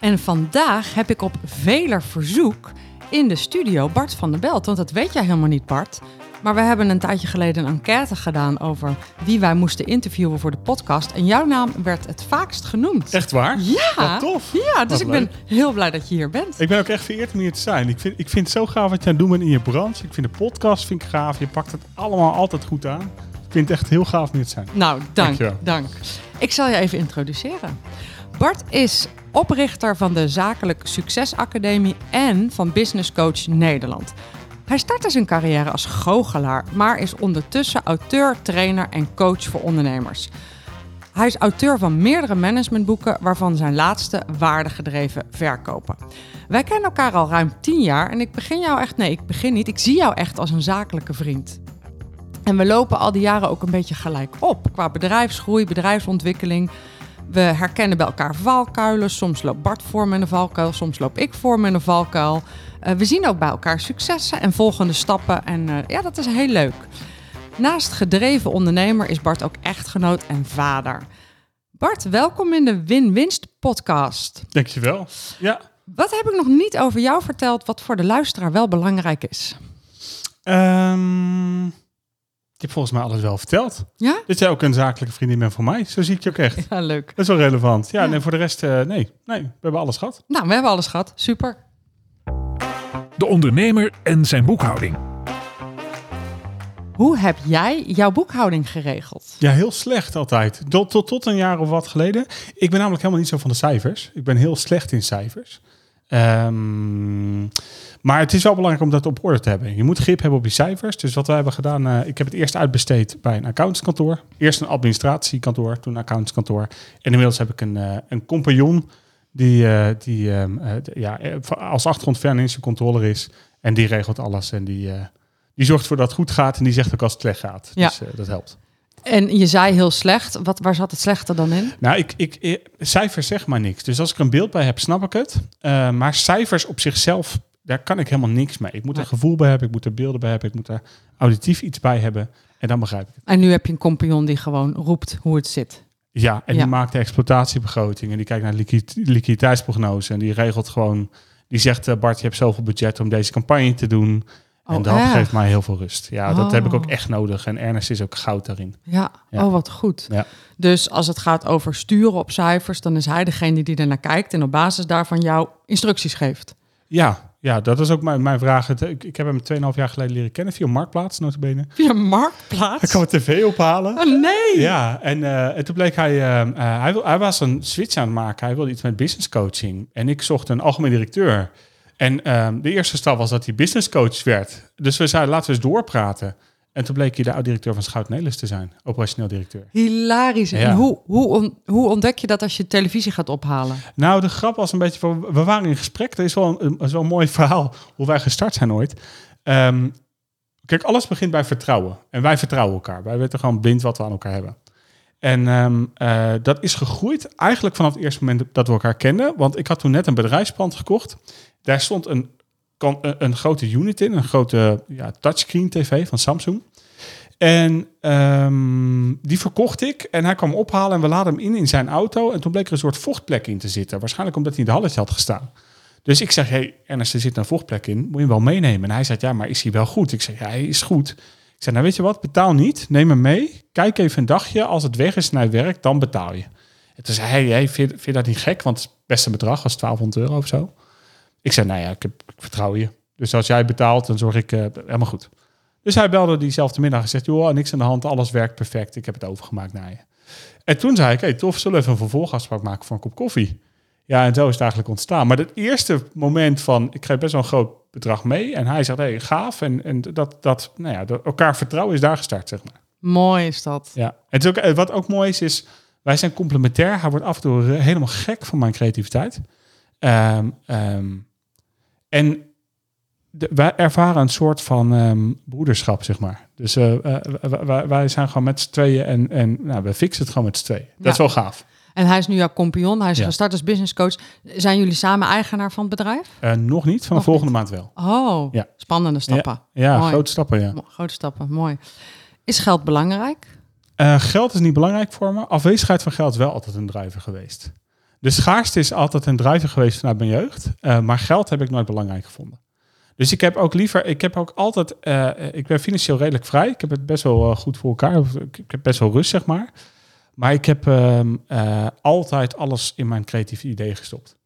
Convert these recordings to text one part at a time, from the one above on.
En vandaag heb ik op veler verzoek in de studio Bart van der Belt. Want dat weet jij helemaal niet, Bart. Maar we hebben een tijdje geleden een enquête gedaan over wie wij moesten interviewen voor de podcast. En jouw naam werd het vaakst genoemd. Echt waar? Ja. Wat tof. Ja, dus Wat ik ben heel blij dat je hier bent. Ik ben ook echt vereerd om hier te zijn. Ik vind, ik vind het zo gaaf wat je aan het doen bent in je branche. Ik vind de podcast vind ik gaaf. Je pakt het allemaal altijd goed aan. Ik vind het echt heel gaaf om hier te zijn. Nou, dank. Dankjewel. Dank. Ik zal je even introduceren. Bart is oprichter van de Zakelijk Succesacademie en van Business Coach Nederland. Hij startte zijn carrière als goochelaar, maar is ondertussen auteur, trainer en coach voor ondernemers. Hij is auteur van meerdere managementboeken, waarvan zijn laatste waardegedreven verkopen. Wij kennen elkaar al ruim 10 jaar en ik begin jou echt, nee, ik begin niet, ik zie jou echt als een zakelijke vriend. En we lopen al die jaren ook een beetje gelijk op qua bedrijfsgroei, bedrijfsontwikkeling. We herkennen bij elkaar valkuilen. Soms loopt Bart voor met een valkuil, soms loop ik voor met een valkuil. Eh, we zien ook bij elkaar successen en volgende stappen. En eh, ja, dat is heel leuk. Naast gedreven ondernemer is Bart ook echtgenoot en vader. Bart, welkom in de Win-Winst podcast. Dankjewel. Ja. Wat heb ik nog niet over jou verteld, wat voor de luisteraar wel belangrijk is? Ehm, ik heb volgens mij alles wel verteld. Ja? Dat jij ook een zakelijke vriendin bent voor mij. Zo zie ik je ook echt. Ja, leuk. Dat is wel relevant. Ja, Ja. en voor de rest, eh, nee. Nee, we hebben alles gehad. Nou, we hebben alles gehad. Super. De ondernemer en zijn boekhouding. Hoe heb jij jouw boekhouding geregeld? Ja, heel slecht altijd. Tot, tot, tot een jaar of wat geleden. Ik ben namelijk helemaal niet zo van de cijfers. Ik ben heel slecht in cijfers. Ehm, maar het is wel belangrijk om dat op orde te hebben. Je moet grip hebben op je cijfers. Dus wat wij hebben gedaan, eh, ik heb het eerst uitbesteed bij een accountantskantoor. Eerst een administratiekantoor, toen een accountantskantoor. En inmiddels heb ik een, eh, een compagnon die, eh, die ehm, eh, ja, als achtergrond financial controller is. En die regelt alles en die, die zorgt ervoor dat het goed gaat. En die zegt ook als het slecht gaat. Ja. Dus dat helpt. En je zei heel slecht. Wat, waar zat het slechte dan in? Nou, ik, ik, ik- cijfers zeg maar niks. Dus als ik een beeld bij heb, snap ik het. Eh, maar cijfers op zichzelf, daar kan ik helemaal niks mee. Ik moet er gevoel bij hebben, ik moet er beelden bij hebben, ik moet er auditief iets bij hebben. En dan begrijp ik het. En nu heb je een compagnon die gewoon roept hoe het zit. Ja, en Ja. die maakt de exploitatiebegroting en die kijkt naar de liquid- liquiditeitsprognose. En die regelt gewoon, die zegt, eh, Bart, je hebt zoveel budget om deze campagne te doen. En Oh, dat geeft mij heel veel rust. Ja, dat heb ik ook Oh. echt nodig. En Ernest is ook goud daarin. Ja, Ja. oh wat goed. Ja. Dus als het gaat over sturen op cijfers, dan is hij degene die er naar kijkt en op basis daarvan jou instructies geeft. Ja, ja dat is ook mijn, mijn vraag. Ik, ik heb hem 2,5 jaar geleden leren kennen via Marktplaats, notabene. Via Marktplaats? kan mijn tv ophalen. Oh nee! Ja, en, eh, en toen bleek hij, eh, eh, hij, wil, hij was een switch aan het maken. Hij wilde iets met business coaching. En ik zocht een algemeen directeur. En ehm, de eerste stap was dat hij business coach werd. Dus we zeiden, laten we eens doorpraten. En toen bleek hij de oud-directeur van Schout Nelis te zijn. Operationeel directeur. Hilarisch. En hoe, hoe, on- hoe ontdek je dat als je televisie gaat ophalen? Nou, de grap was een beetje van, we waren in gesprek. Dat is wel een, is wel een mooi verhaal hoe wij gestart zijn ooit. Ehm, kijk, alles begint bij vertrouwen. En wij vertrouwen elkaar. Wij weten gewoon blind wat we aan elkaar hebben. En ehm, eh, dat is gegroeid eigenlijk vanaf het eerste moment dat we elkaar kenden. Want ik had toen net een bedrijfspand gekocht. Daar stond een, een, grote unit in, een grote ja, touchscreen tv van Samsung. En ehm, die verkocht ik en hij kwam ophalen en we laden hem in in zijn auto. En toen bleek er een soort vochtplek in te zitten. Waarschijnlijk omdat hij in de halletje had gestaan. Dus ik zeg, hey Ernest, er zit een vochtplek in. Moet je hem wel meenemen? En hij zei, ja, maar is hij wel goed? Ik zeg, ja, hij is goed. Ik zei, nou weet je wat, betaal niet. Neem hem mee. Kijk even een dagje. Als het weg is en hij werkt, dan betaal je. En toen zei hij, hey, vind, vind je dat niet gek? Want het beste bedrag was 1200 euro of zo. Ik zei, nou ja, ik, heb, ik vertrouw je. Dus als jij betaalt, dan zorg ik eh, helemaal goed. Dus hij belde diezelfde middag en zegt, joh, niks aan de hand, alles werkt perfect. Ik heb het overgemaakt naar je. En toen zei ik, hey, tof, zullen we even een vervolgafspraak maken voor een kop koffie? Ja, en zo is het eigenlijk ontstaan. Maar het eerste moment van, ik kreeg best wel een groot bedrag mee. En hij zegt, hey, gaaf. En, en dat, dat, nou ja, dat elkaar vertrouwen is daar gestart, zeg maar. Mooi is dat. Ja. En ook, eh, wat ook mooi is, is wij zijn complementair. Hij wordt af en toe helemaal gek van mijn creativiteit. Ehm, en de, wij ervaren een soort van ehm, broederschap, zeg maar. Dus eh, eh, wij- zijn gewoon met z'n tweeën en, en nou, we fixen het gewoon met z'n tweeën. Dat is wel gaaf. En hij is nu jouw compagnon. Hij is Ja. gestart als business coach. Zijn jullie samen eigenaar van het bedrijf? Eh, nog niet, Nog volgende maand wel. Oh, Ja. spannende stappen. Ja, grote stappen, ja. Grote stappen, mooi. Is geld belangrijk? Geld is niet belangrijk voor me. Afwezigheid van geld is wel altijd een drijver geweest. De schaarste is altijd een drijver geweest vanuit mijn jeugd. eh, maar geld heb ik nooit belangrijk gevonden. Dus ik heb ook liever, ik heb ook altijd, eh, ik ben financieel redelijk vrij. Ik heb het best wel eh, goed voor elkaar. Ik, heb best wel rust, zeg maar. Maar ik heb ehm, eh, altijd alles in mijn creatieve idee gestopt.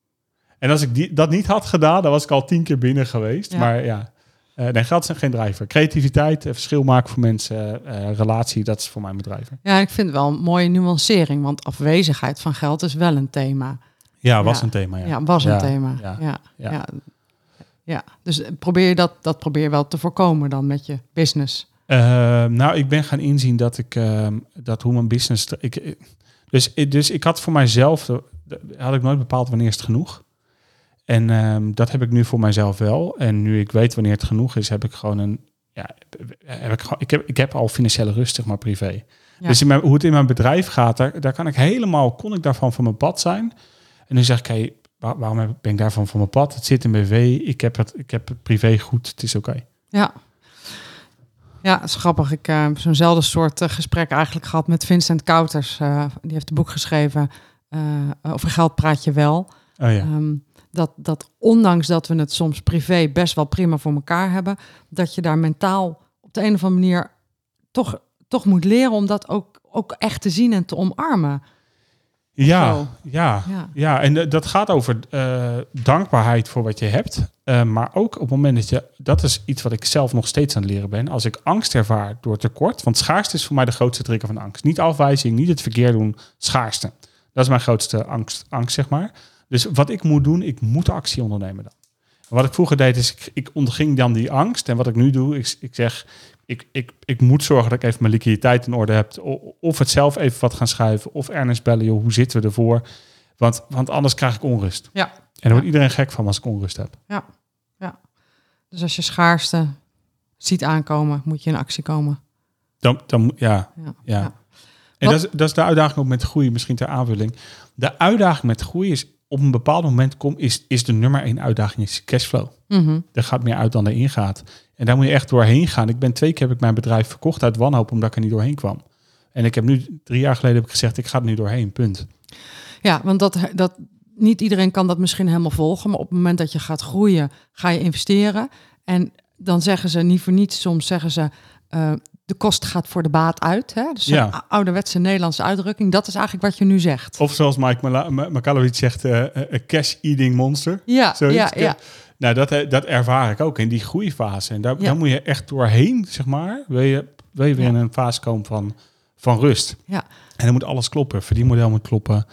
En als ik die, dat niet had gedaan, dan was ik al tien keer binnen geweest. Ja. Maar ja, eh, nee, geld is geen drijver. Creativiteit, eh, verschil maken voor mensen, eh, relatie, dat is voor mij een bedrijver. Ja, ik vind het wel een mooie nuancering, want afwezigheid van geld is wel een thema. Ja, was Ja. een thema. Ja, Ja, was een thema. ja, Ja, ja. dus probeer je dat, dat probeer je wel te voorkomen dan met je business. Nou, ik ben gaan inzien dat ik ehm, dat hoe mijn business. Ik, dus, dus ik had voor mijzelf had ik nooit bepaald wanneer is het genoeg. En ehm, dat heb ik nu voor mijzelf wel. En nu ik weet wanneer het genoeg is, heb ik gewoon een. Ja, heb ik, gewoon, ik, heb, ik heb al financiële rust, zeg maar privé. Ja. Dus in mijn, hoe het in mijn bedrijf gaat, daar, daar kan ik helemaal, kon ik daarvan van mijn pad zijn. En nu zeg ik, hey, waar- waarom ben ik daarvan van mijn pad? Het zit in BV, ik heb het, ik heb het privé goed, het is oké. Ja. Ja, is grappig. Ik eh, heb zo'nzelfde soort eh, gesprek eigenlijk gehad met Vincent Kouters. Eh, die heeft een boek geschreven over geld praat je wel. Oh ja. Ehm, dat, dat ondanks dat we het soms privé best wel prima voor elkaar hebben, dat je daar mentaal op de een of andere manier toch, toch moet leren om dat ook, ook echt te zien en te omarmen. Ja, Ja. ja. En eh, dat gaat over eh, dankbaarheid voor wat je hebt. Eh, maar ook op het moment dat je, dat is iets wat ik zelf nog steeds aan het leren ben. Als ik angst ervaar door tekort, want schaarste is voor mij de grootste trigger van angst. Niet afwijzing, niet het verkeer doen, schaarste. Dat is mijn grootste angst, angst zeg maar. Dus wat ik moet doen, ik moet actie ondernemen dan. En wat ik vroeger deed, is ik, ik onderging dan die angst. En wat ik nu doe, ik, ik zeg, ik, ik, ik moet zorgen dat ik even mijn liquiditeit in orde heb. Of het zelf even wat gaan schuiven. Of Ernest bellen, joh, hoe zitten we ervoor? Want, want anders krijg ik onrust. Ja. En daar wordt iedereen gek van als ik onrust heb. Dus als je schaarste ziet aankomen, moet je in actie komen. Dan, dan ja, Ja. ja. Ja. En dat is, dat is de uitdaging ook met groei, misschien ter aanvulling. De uitdaging met groei is, op een bepaald moment kom, is, is de nummer één uitdaging is cashflow. Mhm. Er gaat meer uit dan erin gaat. En daar moet je echt doorheen gaan. Ik ben twee keer heb ik mijn bedrijf verkocht uit wanhoop omdat ik er niet doorheen kwam. En ik heb nu drie jaar geleden heb ik gezegd, ik ga er nu doorheen, punt. Ja, want dat, dat, niet iedereen kan dat misschien helemaal volgen. Maar op het moment dat je gaat groeien, ga je investeren. En dan zeggen ze niet voor niets, soms zeggen ze... eh, de kost gaat voor de baat uit. Hè? Dus Ja. een ou- ouderwetse Nederlandse uitdrukking. Dat is eigenlijk wat je nu zegt. Of zoals Mike Mala- Ma- Makalowicz zegt, eh, eh, een cash-eating monster. Ja, Zoiets. ja, ja. Nou, dat, eh, dat ervaar ik ook in die groeifase. En daar, Ja. daar moet je echt doorheen, zeg maar. Wil je, wil je weer in een fase komen van, van rust. Ja. En dan moet alles kloppen. Verdienmodel moet kloppen.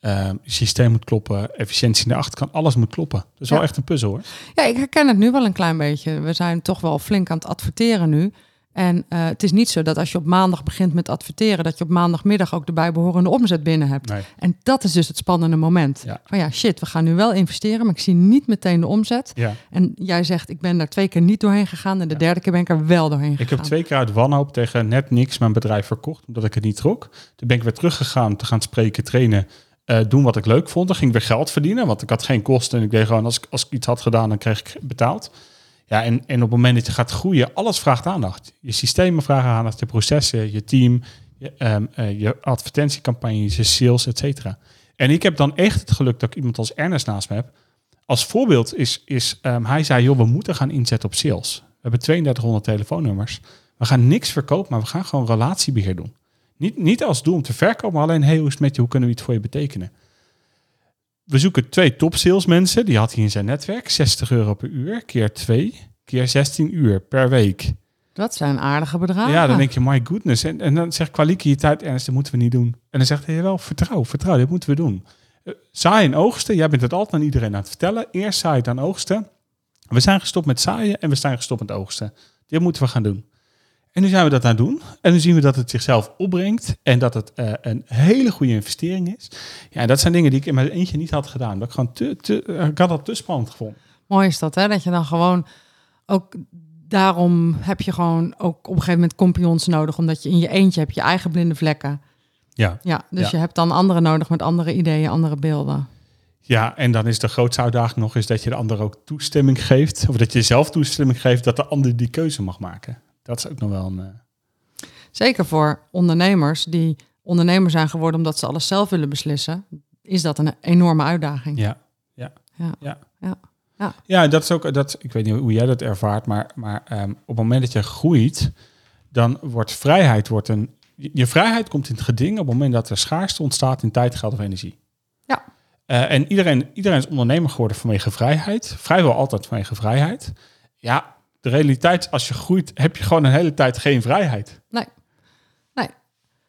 eh, systeem moet kloppen. Efficiëntie in de achterkant. Alles moet kloppen. Dat is wel echt een puzzel hoor. Ja, ik herken het nu wel een klein beetje. We zijn toch wel flink aan het adverteren nu. En eh, het is niet zo dat als je op maandag begint met adverteren, dat je op maandagmiddag ook de bijbehorende omzet binnen hebt. Nee. En dat is dus het spannende moment. Ja. Van ja, shit, we gaan nu wel investeren, maar ik zie niet meteen de omzet. Ja. En jij zegt, ik ben daar twee keer niet doorheen gegaan en de derde keer ben ik er wel doorheen gegaan. Ik heb twee keer uit wanhoop tegen net niks mijn bedrijf verkocht, omdat ik het niet trok. Toen ben ik weer teruggegaan te gaan spreken, trainen, eh, doen wat ik leuk vond. Dan ging ik weer geld verdienen, want ik had geen kosten. En ik deed gewoon, als ik, als ik iets had gedaan, dan kreeg ik betaald. Ja, en, en op het moment dat je gaat groeien, alles vraagt aandacht. Je systemen vragen aandacht, je processen, je team, je, eh, je advertentiecampagnes, je sales, et cetera. En ik heb dan echt het geluk dat ik iemand als Ernest naast me heb. Als voorbeeld is, is ehm, hij zei, joh, we moeten gaan inzetten op sales. We hebben 3200 telefoonnummers. We gaan niks verkopen, maar we gaan gewoon relatiebeheer doen. Niet, niet als doel om te verkopen, maar alleen, hey, hoe is het met je? Hoe kunnen we iets voor je betekenen? We zoeken twee top salesmensen. Die had hij in zijn netwerk. 60 euro per uur, keer 2, keer 16 uur per week. Dat zijn aardige bedragen. Ja, dan denk je, my goodness. En, en dan zegt qua liquiditeit, Ernst, dat moeten we niet doen. En dan zegt hij, wel, vertrouw, vertrouw, dit moeten we doen. Uh, Zaaien en oogsten, jij bent het altijd aan iedereen aan het vertellen. Eerst zaaien, dan oogsten. We zijn gestopt met zaaien en we zijn gestopt met oogsten. Dit moeten we gaan doen. En nu zijn we dat aan het doen. En nu zien we dat het zichzelf opbrengt en dat het eh, een hele goede investering is. Ja, dat zijn dingen die ik in mijn eentje niet had gedaan. Dat ik gewoon te, te, eh, ik had dat te spannend gevonden. Mooi is dat, hè? Dat je dan gewoon ook daarom heb je gewoon ook op een gegeven moment compagnons nodig, omdat je in je eentje hebt je eigen blinde vlekken. Ja. Ja, dus Ja. je hebt dan anderen nodig met andere ideeën, andere beelden. Ja, en dan is de grootste uitdaging nog eens dat je de ander ook toestemming geeft. Of dat je zelf toestemming geeft dat de ander die keuze mag maken. Dat is ook nog wel een... eh, Zeker voor ondernemers die ondernemer zijn geworden omdat ze alles zelf willen beslissen, is dat een enorme uitdaging. Ja, ja, Ja. ja. Ja. Ja. Ja, dat is ook, dat, ik weet niet hoe jij dat ervaart, maar, maar ehm, op het moment dat je groeit, dan wordt vrijheid, wordt een, je je vrijheid komt in het geding op het moment dat er schaarste ontstaat in tijd, geld of energie. Ja. Eh, en iedereen, iedereen is ondernemer geworden vanwege vrijheid, vrijwel altijd vanwege vrijheid. Ja, de realiteit, als je groeit, heb je gewoon een hele tijd geen vrijheid. Nee. Nee.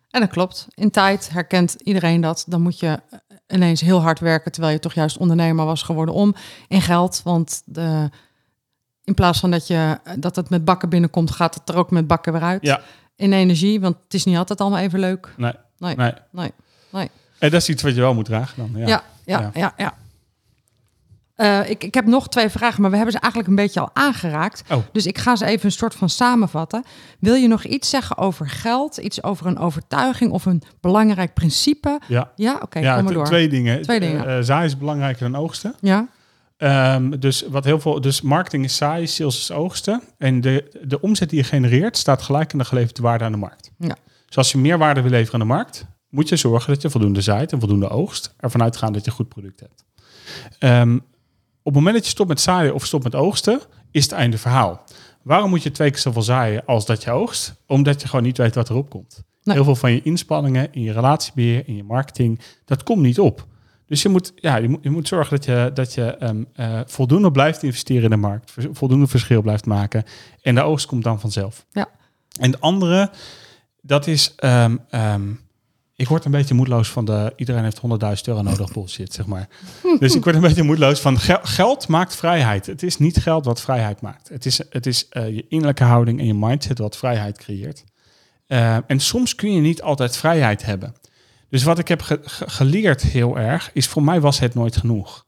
En dat klopt. In tijd herkent iedereen dat. Dan moet je ineens heel hard werken, terwijl je toch juist ondernemer was geworden om in geld. Want de, in plaats van dat, je, dat het met bakken binnenkomt, gaat het er ook met bakken weer uit. Ja. In energie, want het is niet altijd allemaal even leuk. Nee, Nee, nee. nee, nee. En dat is iets wat je wel moet dragen dan. Ja. Ja, ja, Ja. ja, ja. Eh, ik, ik heb nog twee vragen, maar we hebben ze eigenlijk een beetje al aangeraakt. Oh. Dus ik ga ze even een soort van samenvatten. Wil je nog iets zeggen over geld? Iets over een overtuiging of een belangrijk principe? Ja, Ja, oké, ja kom maar door. twee dingen. Twee dingen. Zaai is belangrijker dan oogsten. Ja, Ehm, dus wat heel veel, dus marketing is saai, sales is oogsten. En de, de omzet die je genereert staat gelijk aan de geleverde waarde aan de markt. Ja. Dus als je meer waarde wil leveren aan de markt, moet je zorgen dat je voldoende zaait en voldoende oogst. Ervan uitgaan dat je een goed product hebt. Ehm, op het moment dat je stopt met zaaien of stopt met oogsten, is het einde verhaal. Waarom moet je twee keer zoveel zaaien als dat je oogst? Omdat je gewoon niet weet wat erop komt. Nee. Heel veel van je inspanningen in je relatiebeheer, in je marketing, dat komt niet op. Dus je moet, ja, je moet, je moet zorgen dat je, dat je ehm, eh, voldoende blijft investeren in de markt, voldoende verschil blijft maken. En de oogst komt dan vanzelf. Ja. En de andere, dat is, ehm, ik word een beetje moedeloos van de, iedereen heeft 100.000 euro nodig bullshit, zeg maar. dus ik word een beetje moedeloos van, gel- geld maakt vrijheid. Het is niet geld wat vrijheid maakt. Het is, het is eh, je innerlijke houding en je mindset wat vrijheid creëert. Eh, en soms kun je niet altijd vrijheid hebben. Dus wat ik heb ge- ge- geleerd heel erg, is voor mij was het nooit genoeg.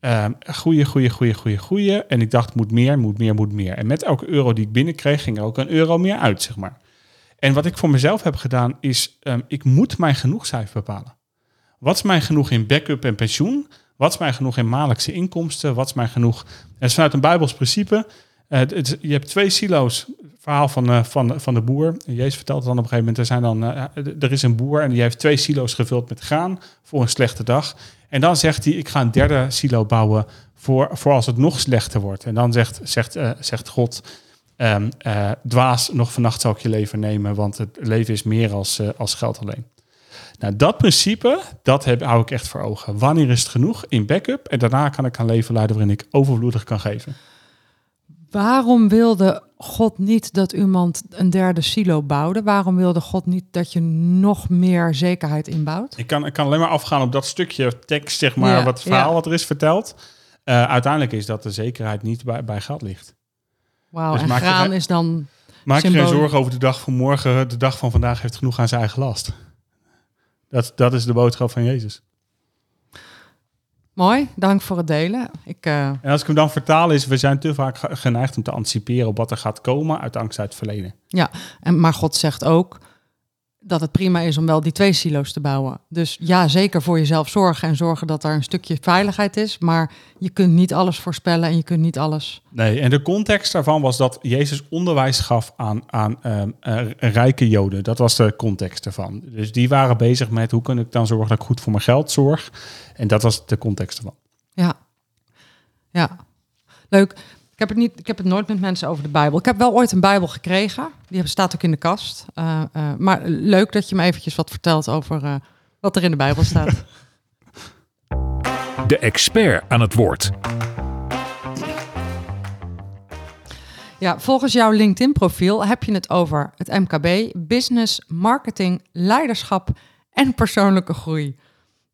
Ehm goeie, goeie, goeie, goeie, goeie. En ik dacht, moet meer, moet meer, moet meer. En met elke euro die ik binnenkreeg, ging er ook een euro meer uit, zeg maar. En wat ik voor mezelf heb gedaan, is ehm, ik moet mijn genoegcijfer bepalen. Wat is mijn genoeg in backup en pensioen? Wat is mijn genoeg in maandelijkse inkomsten? Wat is mijn genoeg? Het is vanuit een Bijbels principe. Eh, je hebt twee silo's. Verhaal van, eh, van, van de boer. Jezus vertelt het dan op een gegeven moment. Er, zijn dan, eh, er is een boer en die heeft twee silo's gevuld met graan voor een slechte dag. En dan zegt hij, ik ga een derde silo bouwen voor, voor als het nog slechter wordt. En dan zegt, zegt, zegt God, ehm, eh, dwaas, nog vannacht zal ik je leven nemen, want het leven is meer als, eh, als geld alleen. Nou, dat principe, dat heb, hou ik echt voor ogen. Wanneer is het genoeg in backup? En daarna kan ik een leven leiden waarin ik overvloedig kan geven. Waarom wilde God niet dat iemand een derde silo bouwde? Waarom wilde God niet dat je nog meer zekerheid inbouwt? Ik kan, ik kan alleen maar afgaan op dat stukje tekst, zeg maar, Ja, wat het verhaal ja. wat er is verteld. Eh, uiteindelijk is dat de zekerheid niet bij, bij geld ligt. Wauw, Dus en graan is dan... Maak je geen zorgen over de dag van morgen. De dag van vandaag heeft genoeg aan zijn eigen last. Dat, dat is de boodschap van Jezus. Mooi, dank voor het delen. Ik, eh, En als ik hem dan vertaal is, we zijn te vaak ge- geneigd om te anticiperen op wat er gaat komen uit angst uit het verleden. en, maar God zegt ook dat het prima is om wel die twee silo's te bouwen. Dus ja, zeker voor jezelf zorgen en zorgen dat er een stukje veiligheid is. Maar je kunt niet alles voorspellen en je kunt niet alles... Nee, en de context daarvan was dat Jezus onderwijs gaf aan, aan ehm, eh, rijke Joden. Dat was de context ervan. Dus die waren bezig met hoe kan ik dan zorgen dat ik goed voor mijn geld zorg. En dat was de context ervan. Ja, ja. leuk. Ik heb, het niet, ik heb het nooit met mensen over de Bijbel. Ik heb wel ooit een Bijbel gekregen. Die staat ook in de kast. Eh, eh, maar leuk dat je me eventjes wat vertelt over eh, wat er in de Bijbel staat. De expert aan het woord. Ja, volgens jouw LinkedIn-profiel heb je het over het MKB, business, marketing, leiderschap en persoonlijke groei.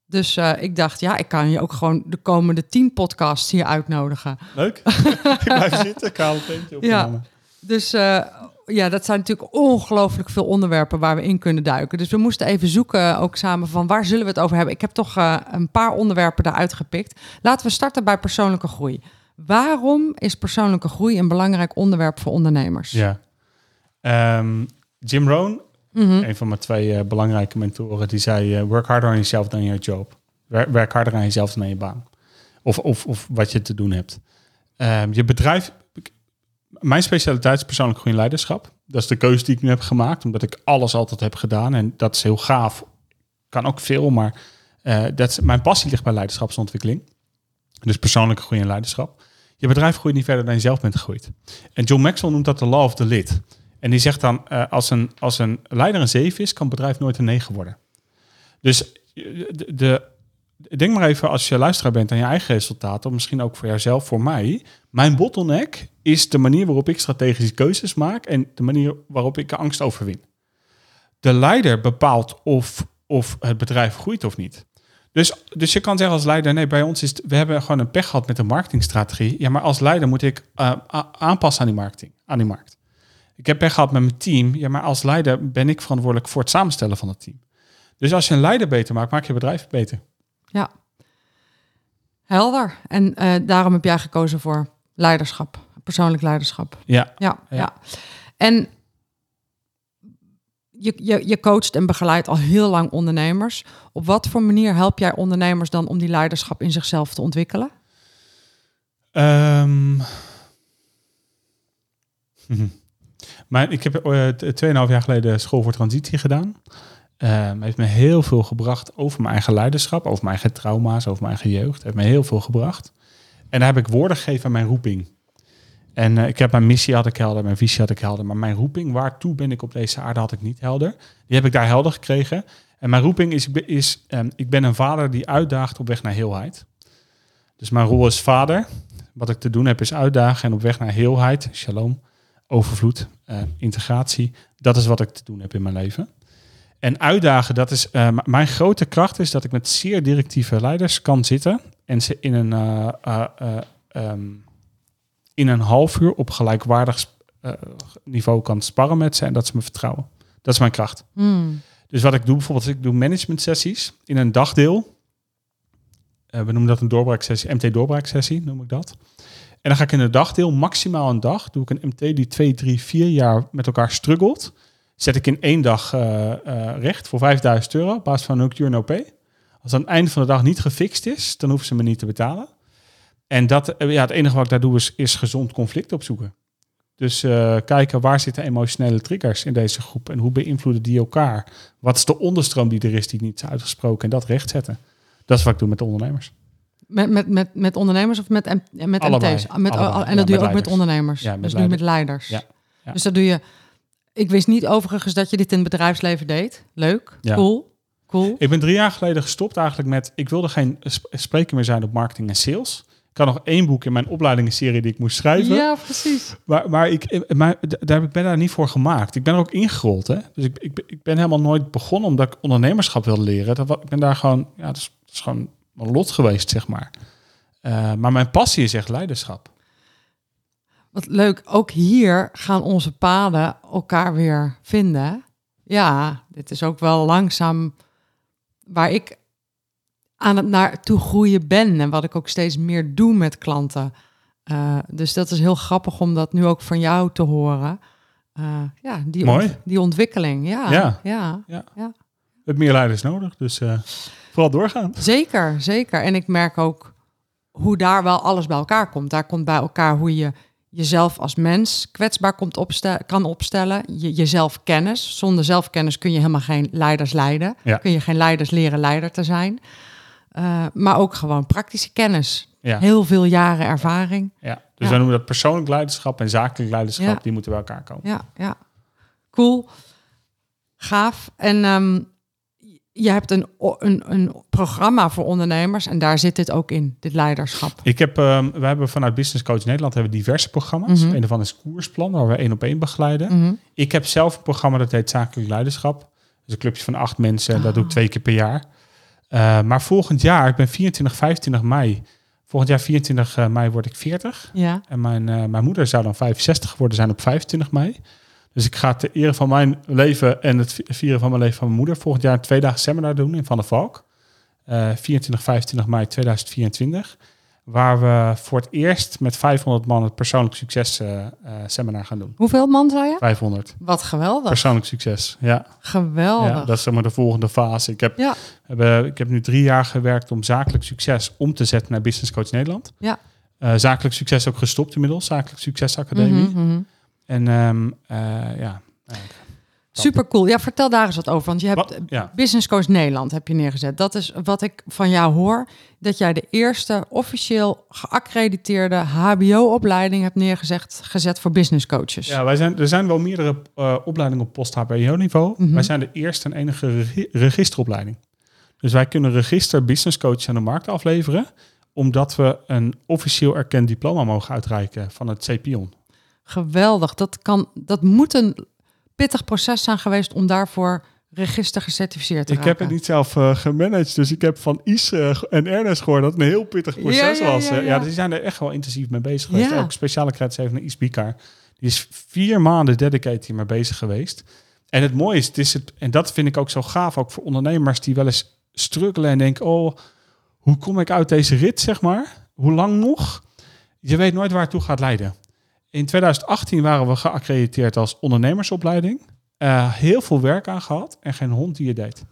Dus eh, ik dacht, ja, ik kan je ook gewoon de komende tien podcasts hier uitnodigen. Leuk. ik blijf zitten, ik haal het eentje op. Ja. Dus eh, ja, dat zijn natuurlijk ongelooflijk veel onderwerpen waar we in kunnen duiken. Dus we moesten even zoeken ook samen van waar zullen we het over hebben. Ik heb toch uh, een paar onderwerpen daaruit gepikt. Laten we starten bij persoonlijke groei. Waarom is persoonlijke groei een belangrijk onderwerp voor ondernemers? Ja. Um, Jim Rohn, -hmm. een van mijn twee uh, belangrijke mentoren, die zei: uh, Work harder on yourself than your job. Werk, harder aan jezelf dan aan je baan. Of, of, of wat je te doen hebt. Um, je bedrijf. Mijn specialiteit is persoonlijk groei en leiderschap. Dat is de keuze die ik nu heb gemaakt, omdat ik alles altijd heb gedaan. En dat is heel gaaf. Kan ook veel, maar uh, dat mijn passie ligt bij leiderschapsontwikkeling. Dus persoonlijke groei en leiderschap. Je bedrijf groeit niet verder dan je zelf bent gegroeid. En John Maxwell noemt dat de law of the lid. En die zegt dan, uh, als, een, als een leider een 7 is, kan het bedrijf nooit een 9 worden. Dus de, de, denk maar even als je luisteraar bent aan je eigen resultaten, of misschien ook voor jouzelf, voor mij. Mijn bottleneck is de manier waarop ik strategische keuzes maak en de manier waarop ik angst overwin. De leider bepaalt of, of het bedrijf groeit of niet. Dus, dus je kan zeggen als leider, nee, bij ons is het, we hebben gewoon een pech gehad met de marketingstrategie. Ja, maar als leider moet ik uh, aanpassen aan die marketing, aan die markt. Ik heb pech gehad met mijn team. Ja, maar als leider ben ik verantwoordelijk voor het samenstellen van het team. Dus als je een leider beter maakt, maak je bedrijf beter. Ja, helder. En uh, daarom heb jij gekozen voor leiderschap, persoonlijk leiderschap. Ja. Ja, ja. ja. En je, je, je coacht en begeleidt al heel lang ondernemers. Op wat voor manier help jij ondernemers dan om die leiderschap in zichzelf te ontwikkelen? Um, maar ik heb uh, 2,5 jaar geleden school voor transitie gedaan. Um, heeft me heel veel gebracht over mijn eigen leiderschap, over mijn eigen trauma's, over mijn eigen jeugd. Heeft me heel veel gebracht. En daar heb ik woorden gegeven aan mijn roeping. En uh, ik heb mijn missie had ik helder, mijn visie had ik helder, maar mijn roeping, waartoe ben ik op deze aarde, had ik niet helder. Die heb ik daar helder gekregen. En mijn roeping is, is um, ik ben een vader die uitdaagt op weg naar heelheid. Dus mijn rol is vader. Wat ik te doen heb is uitdagen en op weg naar heelheid, shalom, overvloed, uh, integratie. Dat is wat ik te doen heb in mijn leven. En uitdagen, dat is uh, mijn grote kracht is dat ik met zeer directieve leiders kan zitten en ze in een um, in een half uur op gelijkwaardig niveau kan sparren met ze en dat ze me vertrouwen. Dat is mijn kracht. Mm. Dus wat ik doe, bijvoorbeeld, ik doe management sessies in een dagdeel. We noemen dat een doorbraaksessie, MT doorbraaksessie noem ik dat. En dan ga ik in een dagdeel, maximaal een dag, doe ik een MT die twee, drie, vier jaar met elkaar struggelt. Zet ik in één dag uh, recht voor 5000 euro op basis van een uur OP. Als aan het einde van de dag niet gefixt is, dan hoeven ze me niet te betalen. En dat, ja, het enige wat ik daar doe is, gezond conflict opzoeken. Dus kijken waar zitten emotionele triggers in deze groep en hoe beïnvloeden die elkaar? Wat is de onderstroom die er is die niet is uitgesproken en dat rechtzetten? Dat is wat ik doe met de ondernemers. Met, met, met, met ondernemers of met, met Allebei. MT's? Met, Allebei. En dat Ja, doe je met ook met ondernemers. Ja, met dus nu met leiders. Ja, ja. Dus dat doe je. Ik wist niet overigens dat je dit in het bedrijfsleven deed. Leuk. Cool. Cool. Ik ben drie jaar geleden gestopt eigenlijk met, ik wilde geen sp- spreker meer zijn op marketing en sales. Ik had nog één boek in mijn opleidingsserie die ik moest schrijven. Ja, precies. Maar, maar, ik, maar daar, ik ben daar niet voor gemaakt. Ik ben er ook ingerold. Hè? Dus ik, ik, ik ben helemaal nooit begonnen omdat ik ondernemerschap wilde leren. Dat, ik ben daar gewoon, ja, dat is, dat is gewoon lot geweest, zeg maar. Eh, maar mijn passie is echt leiderschap. Wat leuk. Ook hier gaan onze paden elkaar weer vinden. Ja, dit is ook wel langzaam waar ik aan het naartoe groeien ben en wat ik ook steeds meer doe met klanten. Eh, dus dat is heel grappig om dat nu ook van jou te horen. Eh, ja, die, Mooi. ont- die ontwikkeling. Ja, Ja. ja. Ja. Ja. We hebben meer leiders nodig, dus vooral doorgaan. Zeker, zeker. En ik merk ook hoe daar wel alles bij elkaar komt. Daar komt bij elkaar hoe je jezelf als mens kwetsbaar komt opste- kan opstellen. Je, jezelf kennis. Zonder zelfkennis kun je helemaal geen leiders leiden. Ja. Kun je geen leiders leren leider te zijn. Eh, maar ook gewoon praktische kennis. Ja. Heel veel jaren ervaring. Ja. Dus wij noemen dat persoonlijk leiderschap en zakelijk leiderschap. Die moeten bij elkaar komen. Ja, ja. Cool. Gaaf. En ehm, je hebt een, een, een programma voor ondernemers. En daar zit dit ook in, dit leiderschap. Ik heb, ehm, we hebben vanuit Business Coach Nederland hebben diverse programma's. Mhm. Een daarvan is Koersplan, waar we één op één begeleiden. Mhm. Ik heb zelf een programma dat heet Zakelijk Leiderschap. Dus een clubje van acht mensen. en Dat doe ik twee keer per jaar. Eh, maar volgend jaar, ik ben 24, 25 mei. Volgend jaar 24 mei word ik 40. Ja. En mijn, eh, mijn moeder zou dan 65 geworden zijn op 25 mei. Dus ik ga ter ere van mijn leven en het vieren van mijn leven van mijn moeder volgend jaar een twee dagen seminar doen in Van der Valk. Uh, 24, 25 mei 2024. Waar we voor het eerst met 500 man het persoonlijk succes uh, uh, seminar gaan doen. Hoeveel man zei je? 500. Wat geweldig. Persoonlijk succes, ja. Geweldig. Ja, dat is zeg maar de volgende fase. Ik heb, Ja. heb, ik heb nu drie jaar gewerkt om zakelijk succes om te zetten naar Business Coach Nederland. Ja. Uh, zakelijk succes ook gestopt inmiddels, Zakelijk Succes Academie. Mhm. En ehm, eh, ja. Super cool. Ja, vertel daar eens wat over. Want je hebt Wat? Ja. Business Coach Nederland heb je neergezet. Dat is wat ik van jou hoor. Dat jij de eerste officieel geaccrediteerde HBO-opleiding hebt neergezet gezet voor business coaches. Ja, wij zijn, er zijn wel meerdere eh, opleidingen op post-HBO-niveau. Mhm. Wij zijn de eerste en enige regi- registeropleiding. Dus wij kunnen register business coach aan de markt afleveren, omdat we een officieel erkend diploma mogen uitreiken van het CPION. Geweldig. Dat, kan, dat moet een pittig proces zijn geweest om daarvoor register gecertificeerd te Ik raken. heb het niet zelf eh, gemanaged, dus ik heb van Is eh, en Ernest gehoord dat het een heel pittig proces Ja, ja, was. ja, ja. dus die zijn er echt wel intensief mee bezig geweest. Ja. Ook speciale credits heeft naar Is Bikar. Die is vier maanden dedicated hiermee bezig geweest. En het mooie is, het is het, en dat vind ik ook zo gaaf, ook voor ondernemers die wel eens struggelen en denken, oh, hoe kom ik uit deze rit, zeg maar? Hoe lang nog? Je weet nooit waar het toe gaat leiden. In 2018 waren we geaccrediteerd als ondernemersopleiding. Eh, heel veel werk aan gehad en geen hond die je deed.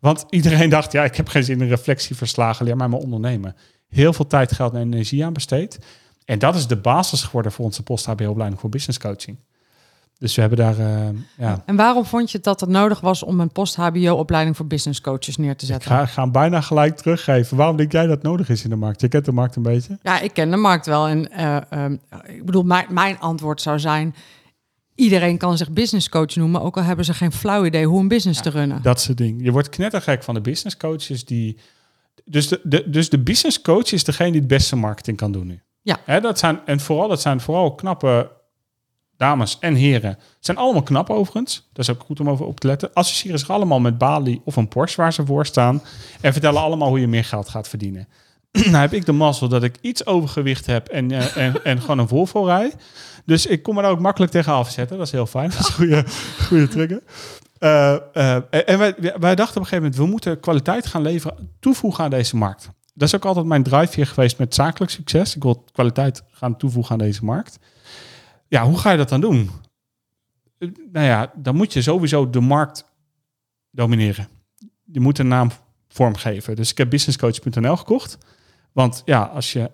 Want iedereen dacht, ja, ik heb geen zin in reflectieverslagen, leer maar maar ondernemen. Heel veel tijd, geld en energie aan besteed. En dat is de basis geworden voor onze post-HBO-opleiding voor business coaching. Dus we hebben daar, eh, ja, En waarom vond je dat het nodig was om een post-HBO-opleiding voor business coaches neer te ik zetten? ga, ga hem bijna gelijk teruggeven. Waarom denk jij dat nodig is in de markt? Je kent de markt een beetje. Ja, ik ken de markt wel. En eh, ehm, ik bedoel, mijn, mijn antwoord zou zijn: iedereen kan zich business coach noemen, ook al hebben ze geen flauw idee hoe een business te runnen. Dat soort dingen. Je wordt knettergek van de business coaches die... Dus de, de, dus de business coach is degene die het beste marketing kan doen nu. Ja. Hè, dat zijn, en vooral, dat zijn vooral knappe dames en heren. Zijn allemaal knap overigens. Dat is ook goed om over op te letten. Associëren zich allemaal met Bali of een Porsche waar ze voor staan. En vertellen allemaal hoe je meer geld gaat verdienen. nou heb ik de mazzel dat ik iets overgewicht heb en, eh, en, en gewoon een Volvo rij. Dus ik kom er ook makkelijk tegen afzetten. Dat is heel fijn. Dat is een goede, goede trigger. Eh, eh, en wij, wij dachten op een gegeven moment, we moeten kwaliteit gaan leveren, toevoegen aan deze markt. Dat is ook altijd mijn drive hier geweest met zakelijk succes. Ik wil kwaliteit gaan toevoegen aan deze markt. Ja, hoe ga je dat dan doen? Eh, Nou ja, dan moet je sowieso de markt domineren. Je moet een naam vormgeven. Dus ik heb businesscoach.nl gekocht. Want ja, als je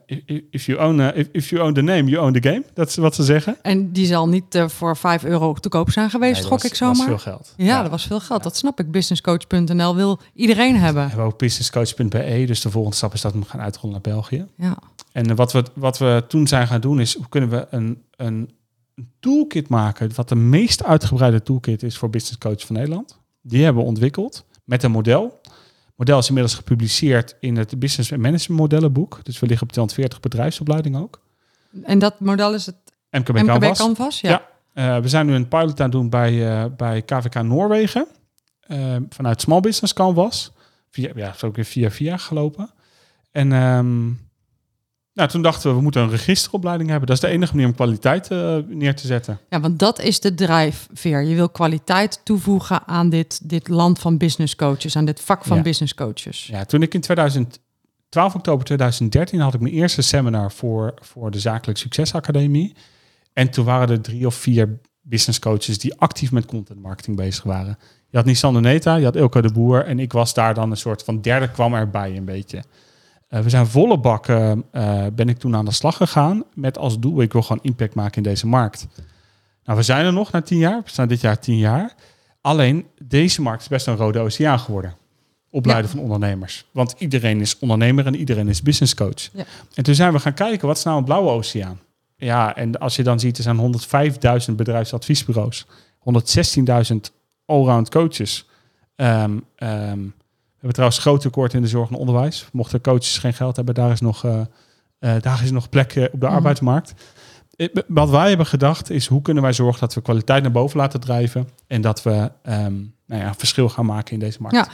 if- you own a- if, you own the name, you own the game. Dat is wat ze zeggen. En die zal niet eh, voor 5 euro te koop zijn geweest, Nee, dat gok was- ik zomaar. was veel geld. Ja, dat was veel geld. Dat snap ik. Businesscoach.nl wil iedereen hebben. We hebben ook businesscoach.be. Dus de volgende stap is dat we gaan uitrollen naar België. Ja. En eh, wat we, wat we toen zijn gaan doen is, hoe kunnen we een, een toolkit maken, wat de meest uitgebreide toolkit is voor business coach van Nederland. Die hebben we ontwikkeld met een model. Het model is inmiddels gepubliceerd in het Business Management Modellenboek. Dus we liggen op 240 bedrijfsopleiding ook. En dat model is het MKB, MKB Canvas. Canvas? Ja. Ja. Eh, we zijn nu een pilot aan het doen bij, eh, bij KVK Noorwegen. eh, vanuit Small Business Canvas. Via, ja, is ook weer via via gelopen. En ehm, nou, toen dachten we, we moeten een registeropleiding hebben. Dat is de enige manier om kwaliteit eh, neer te zetten. Ja, want dat is de drijfveer. Je wil kwaliteit toevoegen aan dit, dit land van business coaches, aan dit vak van Ja. business coaches. Ja, toen ik in 2000, 12 oktober 2013 had ik mijn eerste seminar voor, voor de Zakelijk Succes Academie. En toen waren er drie of vier business coaches die actief met content marketing bezig waren. Je had Nissan Neta, je had Ilke de Boer en ik was daar dan een soort van derde kwam erbij een beetje. Eh, we zijn volle bak, eh, eh, ben ik toen aan de slag gegaan met als doel, ik wil gewoon impact maken in deze markt. Nou, we zijn er nog na tien jaar, we staan dit jaar tien jaar. Alleen, deze markt is best een rode oceaan geworden. Opleiden van ondernemers. Want iedereen is ondernemer en iedereen is business coach. Ja. En toen zijn we gaan kijken, wat is nou een blauwe oceaan? Ja, en als je dan ziet, er zijn 105.000 bedrijfsadviesbureaus. 116.000 allround coaches. Ehm, ehm, hebben trouwens groot tekort in de zorg en onderwijs. Mochten coaches geen geld hebben, daar is nog, eh, daar is nog plek eh, op de Mhm. arbeidsmarkt. Wat wij hebben gedacht is, hoe kunnen wij zorgen dat we kwaliteit naar boven laten drijven en dat we ehm, nou ja, verschil gaan maken in deze markt. Ja.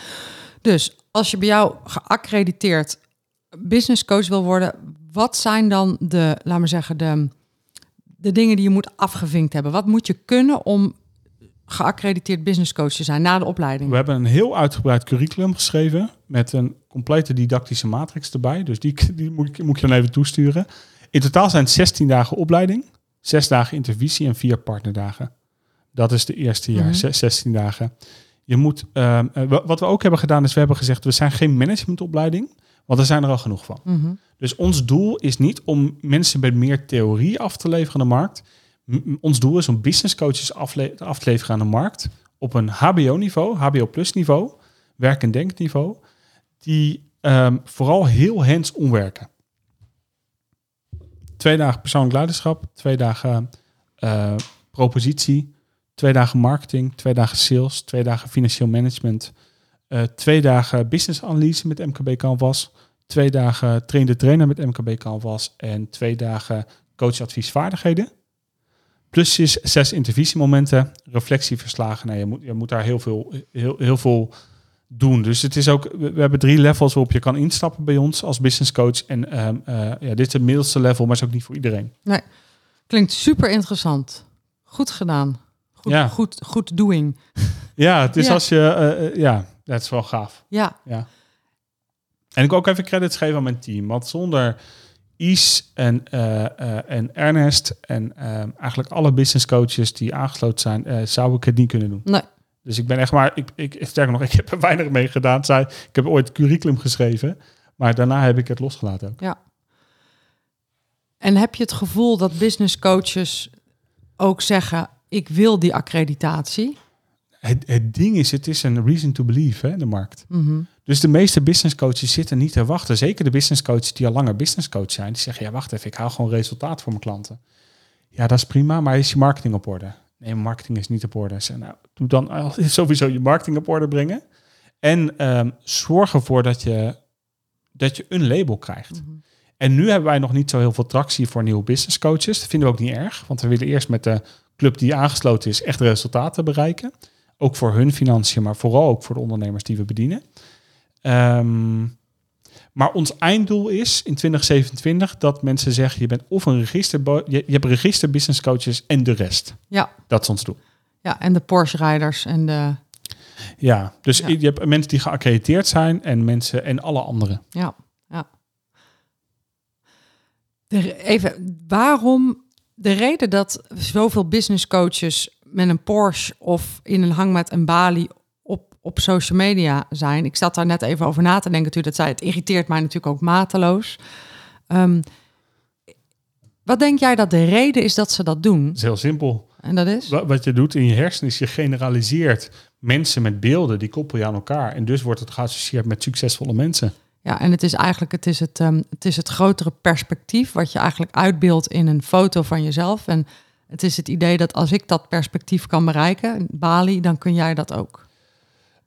Dus als je bij jou geaccrediteerd business coach wil worden, wat zijn dan de, laat maar zeggen, de, de dingen die je moet afgevinkt hebben? Wat moet je kunnen om geaccrediteerd business coach te zijn na de opleiding? We hebben een heel uitgebreid curriculum geschreven met een complete didactische matrix erbij. Dus die, die moet, ik, moet ik je dan even toesturen. In totaal zijn het 16 dagen opleiding, 6 dagen intervisie en 4 partnerdagen. Dat is de eerste jaar, Mhm. zes- 16 dagen. Je moet, ehm, eh, wa- wat we ook hebben gedaan is, we hebben gezegd, we zijn geen managementopleiding, want er zijn er al genoeg van. Mhm. Dus ons doel is niet om mensen met meer theorie af te leveren aan de markt. Ons doel is om business coaches af te leveren aan de markt op een HBO-niveau, HBO plus niveau, werk- en denkniveau, die ehm, vooral heel hands-on werken. Twee dagen persoonlijk leiderschap, twee dagen eh, propositie, twee dagen marketing, twee dagen sales, twee dagen financieel management, eh, twee dagen business analyse met MKB Canvas, twee dagen train de trainer met MKB Canvas en twee dagen coachadviesvaardigheden. Plus is zes intervisiemomenten, reflectieverslagen. Nou, je, moet, je moet daar heel veel, heel, heel veel doen. Dus het is ook, we hebben drie levels waarop je kan instappen bij ons als business coach. En ehm, eh, ja, dit is het middelste level, maar is ook niet voor iedereen. Klinkt super interessant. Goed gedaan. Goed, Ja. goed, goed doing. Ja, het is Ja. als je, eh, eh, ja, dat is wel gaaf. Ja, Ja. En ik ook even credits geven aan mijn team. Want zonder Is en, eh, eh, en Ernest en eh, eigenlijk alle business coaches die aangesloten zijn, eh, zou ik het niet kunnen doen. nee. Dus ik ben echt maar, ik, ik sterker nog, ik heb er weinig mee gedaan. Zij, ik heb ooit curriculum geschreven, maar daarna heb ik het losgelaten ook. En heb je het gevoel dat business coaches ook zeggen: ik wil die accreditatie? Het, het ding is, het is een reason to believe, hè, de markt. Mhm. Dus de meeste business coaches zitten niet te wachten. Zeker de business coaches die al langer business coach zijn. Die zeggen, ja wacht even, ik haal gewoon resultaat voor mijn klanten. Ja, dat is prima, maar is je marketing op orde? Nee, marketing is niet op orde. Zeg, nou, doe dan sowieso je marketing op orde brengen. En ehm, zorg ervoor dat je, dat je een label krijgt. Mhm. En nu hebben wij nog niet zo heel veel tractie voor nieuwe business coaches. Dat vinden we ook niet erg, want we willen eerst met de club die aangesloten is echt resultaten bereiken. Ook voor hun financiën, maar vooral ook voor de ondernemers die we bedienen. Ehm, maar ons einddoel is in 2027 dat mensen zeggen: je bent of een register, je, je hebt register business coaches en de rest. Ja. Dat is ons doel. ja, en de Porsche-rijders en de. Ja, dus Ja. je hebt mensen die geaccrediteerd zijn en mensen en alle anderen. Ja, ja. De, even, waarom de reden dat zoveel business coaches met een Porsche of in een hangmat en Bali op, social media zijn. Ik zat daar net even over na te denken. Toen dat zei, het irriteert mij natuurlijk ook mateloos. Ehm, wat denk jij dat de reden is dat ze dat doen? Dat is heel simpel. En dat is? Wa- Wat je doet in je hersenen is je generaliseert mensen met beelden, die koppel je aan elkaar. En dus wordt het geassocieerd met succesvolle mensen. Ja, en het is eigenlijk het, is het, ehm, het, is het grotere perspectief wat je eigenlijk uitbeeldt in een foto van jezelf. En het is het idee dat als ik dat perspectief kan bereiken, Bali, dan kun jij dat ook.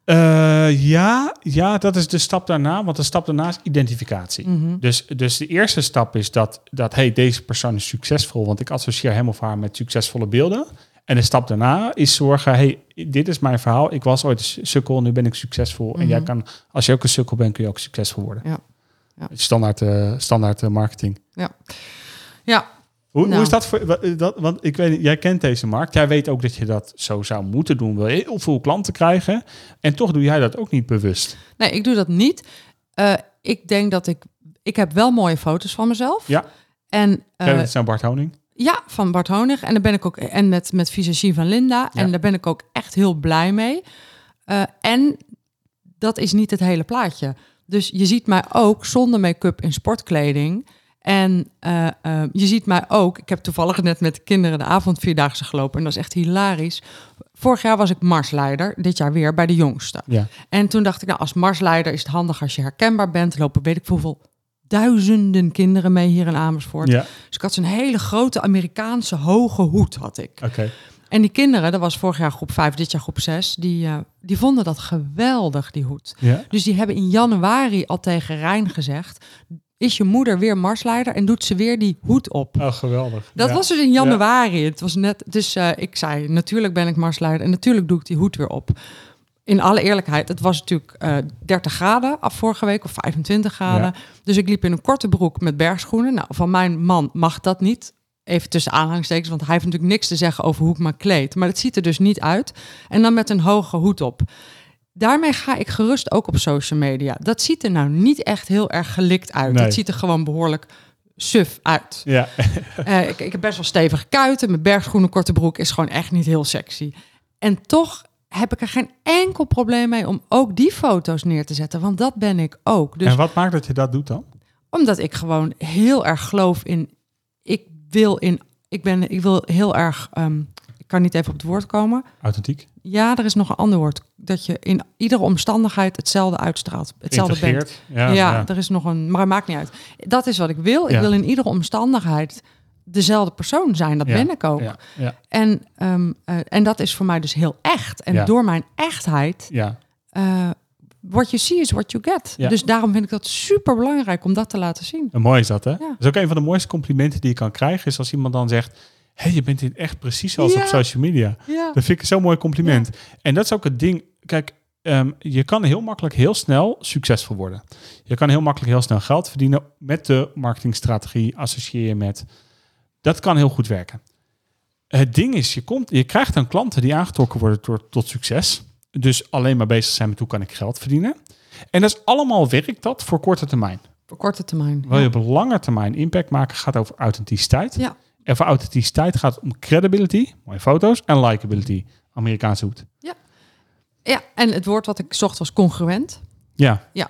Eh, ja, ja, dat is de stap daarna. Want de stap daarna is identificatie. Mhm. Dus, dus de eerste stap is dat, dat hey, deze persoon is succesvol, want ik associeer hem of haar met succesvolle beelden. En de stap daarna is zorgen, hey, dit is mijn verhaal. Ik was ooit een sukkel, nu ben ik succesvol. En jij Mhm. kan, als je ook een sukkel bent, kun je ook succesvol worden. Ja. Ja. Standaard, eh, standaard eh, marketing. Ja, Hoe, Nou. hoe is dat voor, eh, dat, want ik weet jij kent deze markt. Jij weet ook dat je dat zo zou moeten doen. Wil je heel veel klanten krijgen. En toch doe jij dat ook niet bewust. nee, ik doe dat niet. Eh, ik denk dat ik, ik heb wel mooie foto's van mezelf. Ja. En eh, Credits aan Bart Honing. Ja, van Bart Honig. En daar ben ik ook en met, met visagie van Linda. Ja. En daar ben ik ook echt heel blij mee. Eh, en dat is niet het hele plaatje. Dus je ziet mij ook zonder make-up in sportkleding. En eh, eh, je ziet mij ook. Ik heb toevallig net met de kinderen de avondvierdaagse gelopen. En dat is echt hilarisch. Vorig jaar was ik marsleider. Dit jaar weer bij de jongste. Ja. En toen dacht ik, nou, als marsleider is het handig als je herkenbaar bent. Lopen weet ik hoeveel duizenden kinderen mee hier in Amersfoort. Ja, Dus ik had zo'n hele grote Amerikaanse hoge hoed had ik. En die kinderen, dat was vorig jaar groep 5, dit jaar groep 6, die, eh, die vonden dat geweldig, die hoed. Ja. Dus die hebben in januari al tegen Rijn gezegd, is je moeder weer marsleider en doet ze weer die hoed op. Oh, geweldig. Dat Ja. was dus in januari. Het was net, dus eh, ik zei, natuurlijk ben ik marsleider en natuurlijk doe ik die hoed weer op. In alle eerlijkheid, het was natuurlijk eh 30 graden af vorige week of 25 graden. Ja. Dus ik liep in een korte broek met bergschoenen. Nou, van mijn man mag dat niet. even tussen aanhalingstekens, want hij heeft natuurlijk niks te zeggen over hoe ik me kleed. Maar het ziet er dus niet uit. En dan met een hoge hoed op. Daarmee ga ik gerust ook op social media. Dat ziet er nou niet echt heel erg gelikt uit. Nee. Het ziet er gewoon behoorlijk suf uit. Ja, Eh, ik, ik heb best wel stevige kuiten. Mijn bergschoenen korte broek is gewoon echt niet heel sexy. En toch heb ik er geen enkel probleem mee om ook die foto's neer te zetten. Want dat ben ik ook. Dus en wat maakt dat je dat doet dan? omdat ik gewoon heel erg geloof in. Ik wil in. Ik ben. Ik wil heel erg. ehm, kan niet even op het woord komen. Authentiek? Ja, er is nog een ander woord. Dat je in iedere omstandigheid hetzelfde uitstraalt. Hetzelfde bent. Ja, Ja, ja. er is nog een. Maar het maakt niet uit. Dat is wat ik wil. Ik Ja. wil in iedere omstandigheid dezelfde persoon zijn. Dat Ja, ben ik ook. Ja, ja, En, ehm, eh, en dat is voor mij dus heel echt. En Ja. door mijn echtheid. ja. eh what you see is what you get. Ja. Dus daarom vind ik dat super belangrijk om dat te laten zien. En mooi is dat, hè? Ja. Dat is ook een van de mooiste complimenten die je kan krijgen, is als iemand dan zegt, hé, je bent dit echt precies zoals Ja. op social media. Ja. Dat vind ik zo'n mooi compliment. En dat is ook het ding. Kijk, ehm, je kan heel makkelijk heel snel succesvol worden. Je kan heel makkelijk heel snel geld verdienen met de marketingstrategie, associeer je met. Dat kan heel goed werken. Het ding is, je, komt, je krijgt dan klanten die aangetrokken worden tot, tot succes. Dus alleen maar bezig zijn met hoe kan ik geld verdienen. En dat is allemaal werkt dat voor korte termijn. Voor korte termijn. Wil je op lange termijn impact maken, gaat over authenticiteit. Ja. En voor authenticiteit gaat het om credibility, mooie foto's, en likability, Amerikaanse hoed. Ja, en het woord wat ik zocht was congruent. Ja,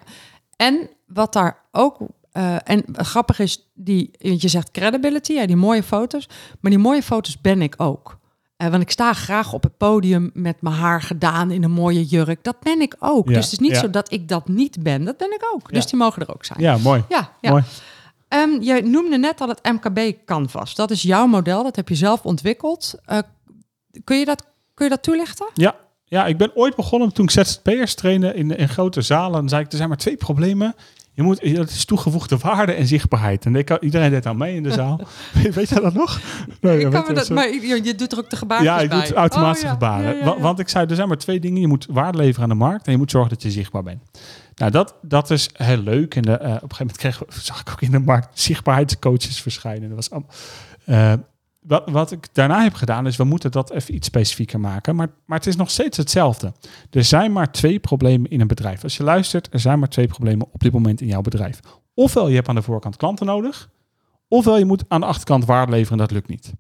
En wat daar ook. eh, en grappig is, die, je zegt credibility, ja, die mooie foto's. Maar die mooie foto's ben ik ook. Eh, want ik sta graag op het podium met mijn haar gedaan in een mooie jurk. Dat ben ik ook. Ja, Dus het is niet ja. zo dat ik dat niet ben. Dat ben ik ook. Ja. Dus die mogen er ook zijn. ja mooi. Ja, ja. mooi. Ehm, je noemde net al het MKB Canvas. Dat is jouw model, dat heb je zelf ontwikkeld. Eh, kun, je dat, kun je dat toelichten? Ja, ja, ik ben ooit begonnen toen ik ZZP'ers trainde in, in grote zalen. Dan zei ik, er zijn maar twee problemen. Je moet, dat is toegevoegde waarde en zichtbaarheid. En ik, iedereen deed aan mee in de zaal. weet, je dat nog? Nee, Ik kan dat, maar je, je doet er ook de ja, ik bij. doe het automatische Oh, ja. gebaren. Ja, ja, Wa- ja. Want ik zei, er zijn maar twee dingen. Je moet waarde leveren aan de markt en je moet zorgen dat je zichtbaar bent. Nou, dat, dat is heel leuk. En de, eh, op een gegeven moment kreeg, zag ik ook in de markt zichtbaarheidscoaches verschijnen. Dat was allemaal, eh, wat, wat ik daarna heb gedaan is, we moeten dat even iets specifieker maken. Maar, maar het is nog steeds hetzelfde. Er zijn maar twee problemen in een bedrijf. Als je luistert, er zijn maar twee problemen op dit moment in jouw bedrijf. Ofwel je hebt aan de voorkant klanten nodig, ofwel je moet aan de achterkant waarde leveren en dat lukt niet.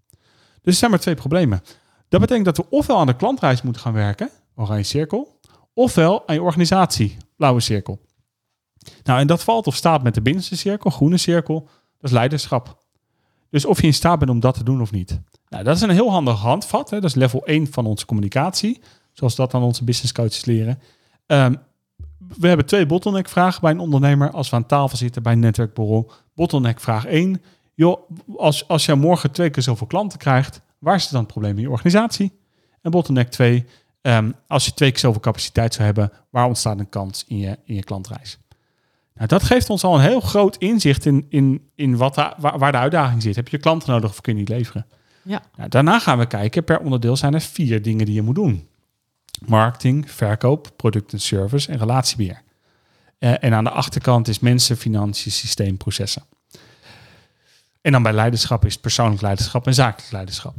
Dus er zijn maar twee problemen. Dat betekent dat we ofwel aan de klantreis moeten gaan werken, oranje cirkel, ofwel aan je organisatie, blauwe cirkel. Nou, en dat valt of staat met de binnenste cirkel, groene cirkel, dat is leiderschap. Dus of je in staat bent om dat te doen of niet. Nou, dat is een heel handig handvat. Hè? Dat is level 1 van onze communicatie, zoals dat aan onze business coaches leren. Ehm, we hebben twee bottleneck vragen bij een ondernemer als we aan tafel zitten bij een netwerkborrel. Bottleneck vraag 1. Joh, als, als jij morgen twee keer zoveel klanten krijgt, waar is dan het probleem in je organisatie? En bottleneck 2. ehm, als je twee keer zoveel capaciteit zou hebben, waar ontstaat een kans in je, in je klantreis? Nou, dat geeft ons al een heel groot inzicht in, in, in wat de, waar, de uitdaging zit. Heb je klanten nodig of kun je niet leveren? Ja. Nou, daarna gaan we kijken, per onderdeel zijn er vier dingen die je moet doen. Marketing, verkoop, product en service en relatiebeheer. Eh, en aan de achterkant is mensen, financiën, systeem, processen. En dan bij leiderschap is persoonlijk leiderschap en zakelijk leiderschap.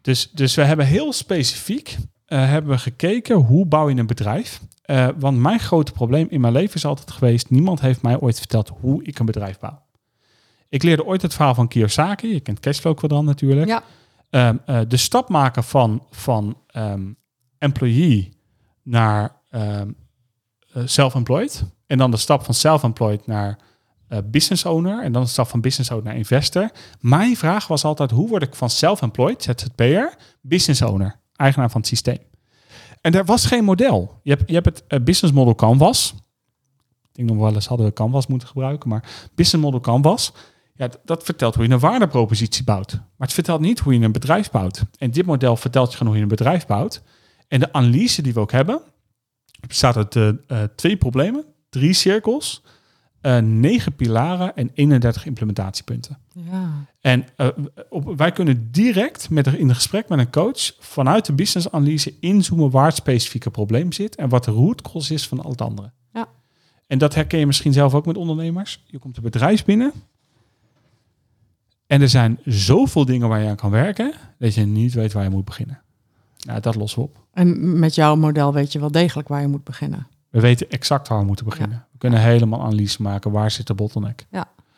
Dus, dus we hebben heel specifiek eh, hebben we gekeken hoe bouw je een bedrijf. Eh, want mijn grote probleem in mijn leven is altijd geweest, niemand heeft mij ooit verteld hoe ik een bedrijf bouw. Ik leerde ooit het verhaal van Kiyosaki, je kent cashflow kwadrant natuurlijk. Ja, Ehm, eh, de stap maken van, van ehm, employee naar eh, self-employed. En dan de stap van self-employed naar business owner. En dan de stap van business owner naar investor. Mijn vraag was altijd, hoe word ik van self-employed, ZZP'er, business owner, eigenaar van het systeem? En er was geen model. Je hebt, je hebt het eh, business model Canvas. Ik denk nog wel eens hadden we Canvas moeten gebruiken, maar business model Canvas. Ja, dat vertelt hoe je een waardepropositie bouwt. Maar het vertelt niet hoe je een bedrijf bouwt. En dit model vertelt je gewoon hoe je een bedrijf bouwt. En de analyse die we ook hebben, bestaat uit eh, eh, twee problemen, drie cirkels, eh, negen pilaren en 31 implementatiepunten. ja. En eh, op, wij kunnen direct met, in een gesprek met een coach vanuit de business analyse inzoomen waar het specifieke probleem zit en wat de root cause is van al het andere. Ja. En dat herken je misschien zelf ook met ondernemers. Je komt een bedrijf binnen En er zijn zoveel dingen waar je aan kan werken, dat je niet weet waar je moet beginnen. Nou, dat lossen we op. En met jouw model weet je wel degelijk waar je moet beginnen. We weten exact waar we moeten beginnen. We kunnen helemaal analyse maken. Waar zit de bottleneck?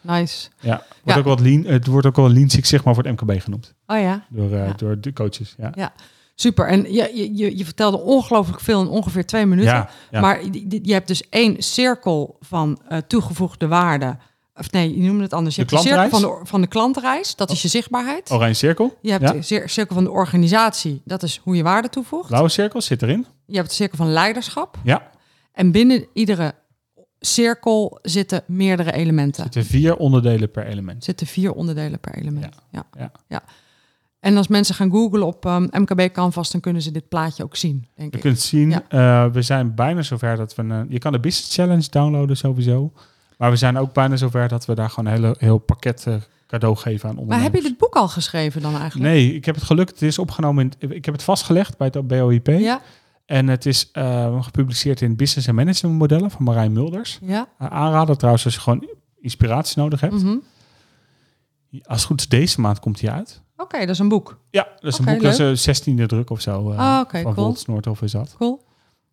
Nice. Ja, wordt Ja. Ook wat lean, het wordt ook wel Lean Six Sigma voor het MKB genoemd. Oh ja, Door, eh, Ja. door de coaches. Ja, super. En je, je, je, vertelde ongelooflijk veel in ongeveer twee minuten. ja, ja. Maar je, je hebt dus één cirkel van eh, toegevoegde waarde. Of nee, je noemde het anders. Je De hebt de cirkel van de, van de klantreis. Dat is je zichtbaarheid. oranje cirkel. Je hebt Ja. de cir- cirkel van de organisatie. Dat is hoe je waarde toevoegt. Blauwe cirkel zit erin. Je hebt de cirkel van leiderschap. Ja, En binnen iedere cirkel zitten meerdere elementen. zitten vier onderdelen per element. Zitten vier onderdelen per element. Ja. Ja. Ja. En als mensen gaan googlen op ehm, MKB Canvas, dan kunnen ze dit plaatje ook zien, denk Je ik. kunt zien, Ja. eh, we zijn bijna zover dat we... Een, je kan de Business Challenge downloaden sowieso. Maar we zijn ook bijna zover dat we daar gewoon een hele, heel pakket eh, cadeau geven aan Maar ondernemers. heb je dit boek al geschreven dan eigenlijk? Nee, ik heb het geluk. Het is opgenomen. In, ik heb het vastgelegd bij het BOIP. Ja, En het is eh, gepubliceerd in Business en Management modellen van Marijn Mulders. ja. Uh, aanraden trouwens als je gewoon inspiratie nodig hebt. Mhm. Als het goed is, deze maand komt hij uit. Oké, dat is een boek. Ja, dat is een boek, dat is een zestiende druk of zo. eh, Ah, van cool. Wolters Noordhoff is dat. Cool.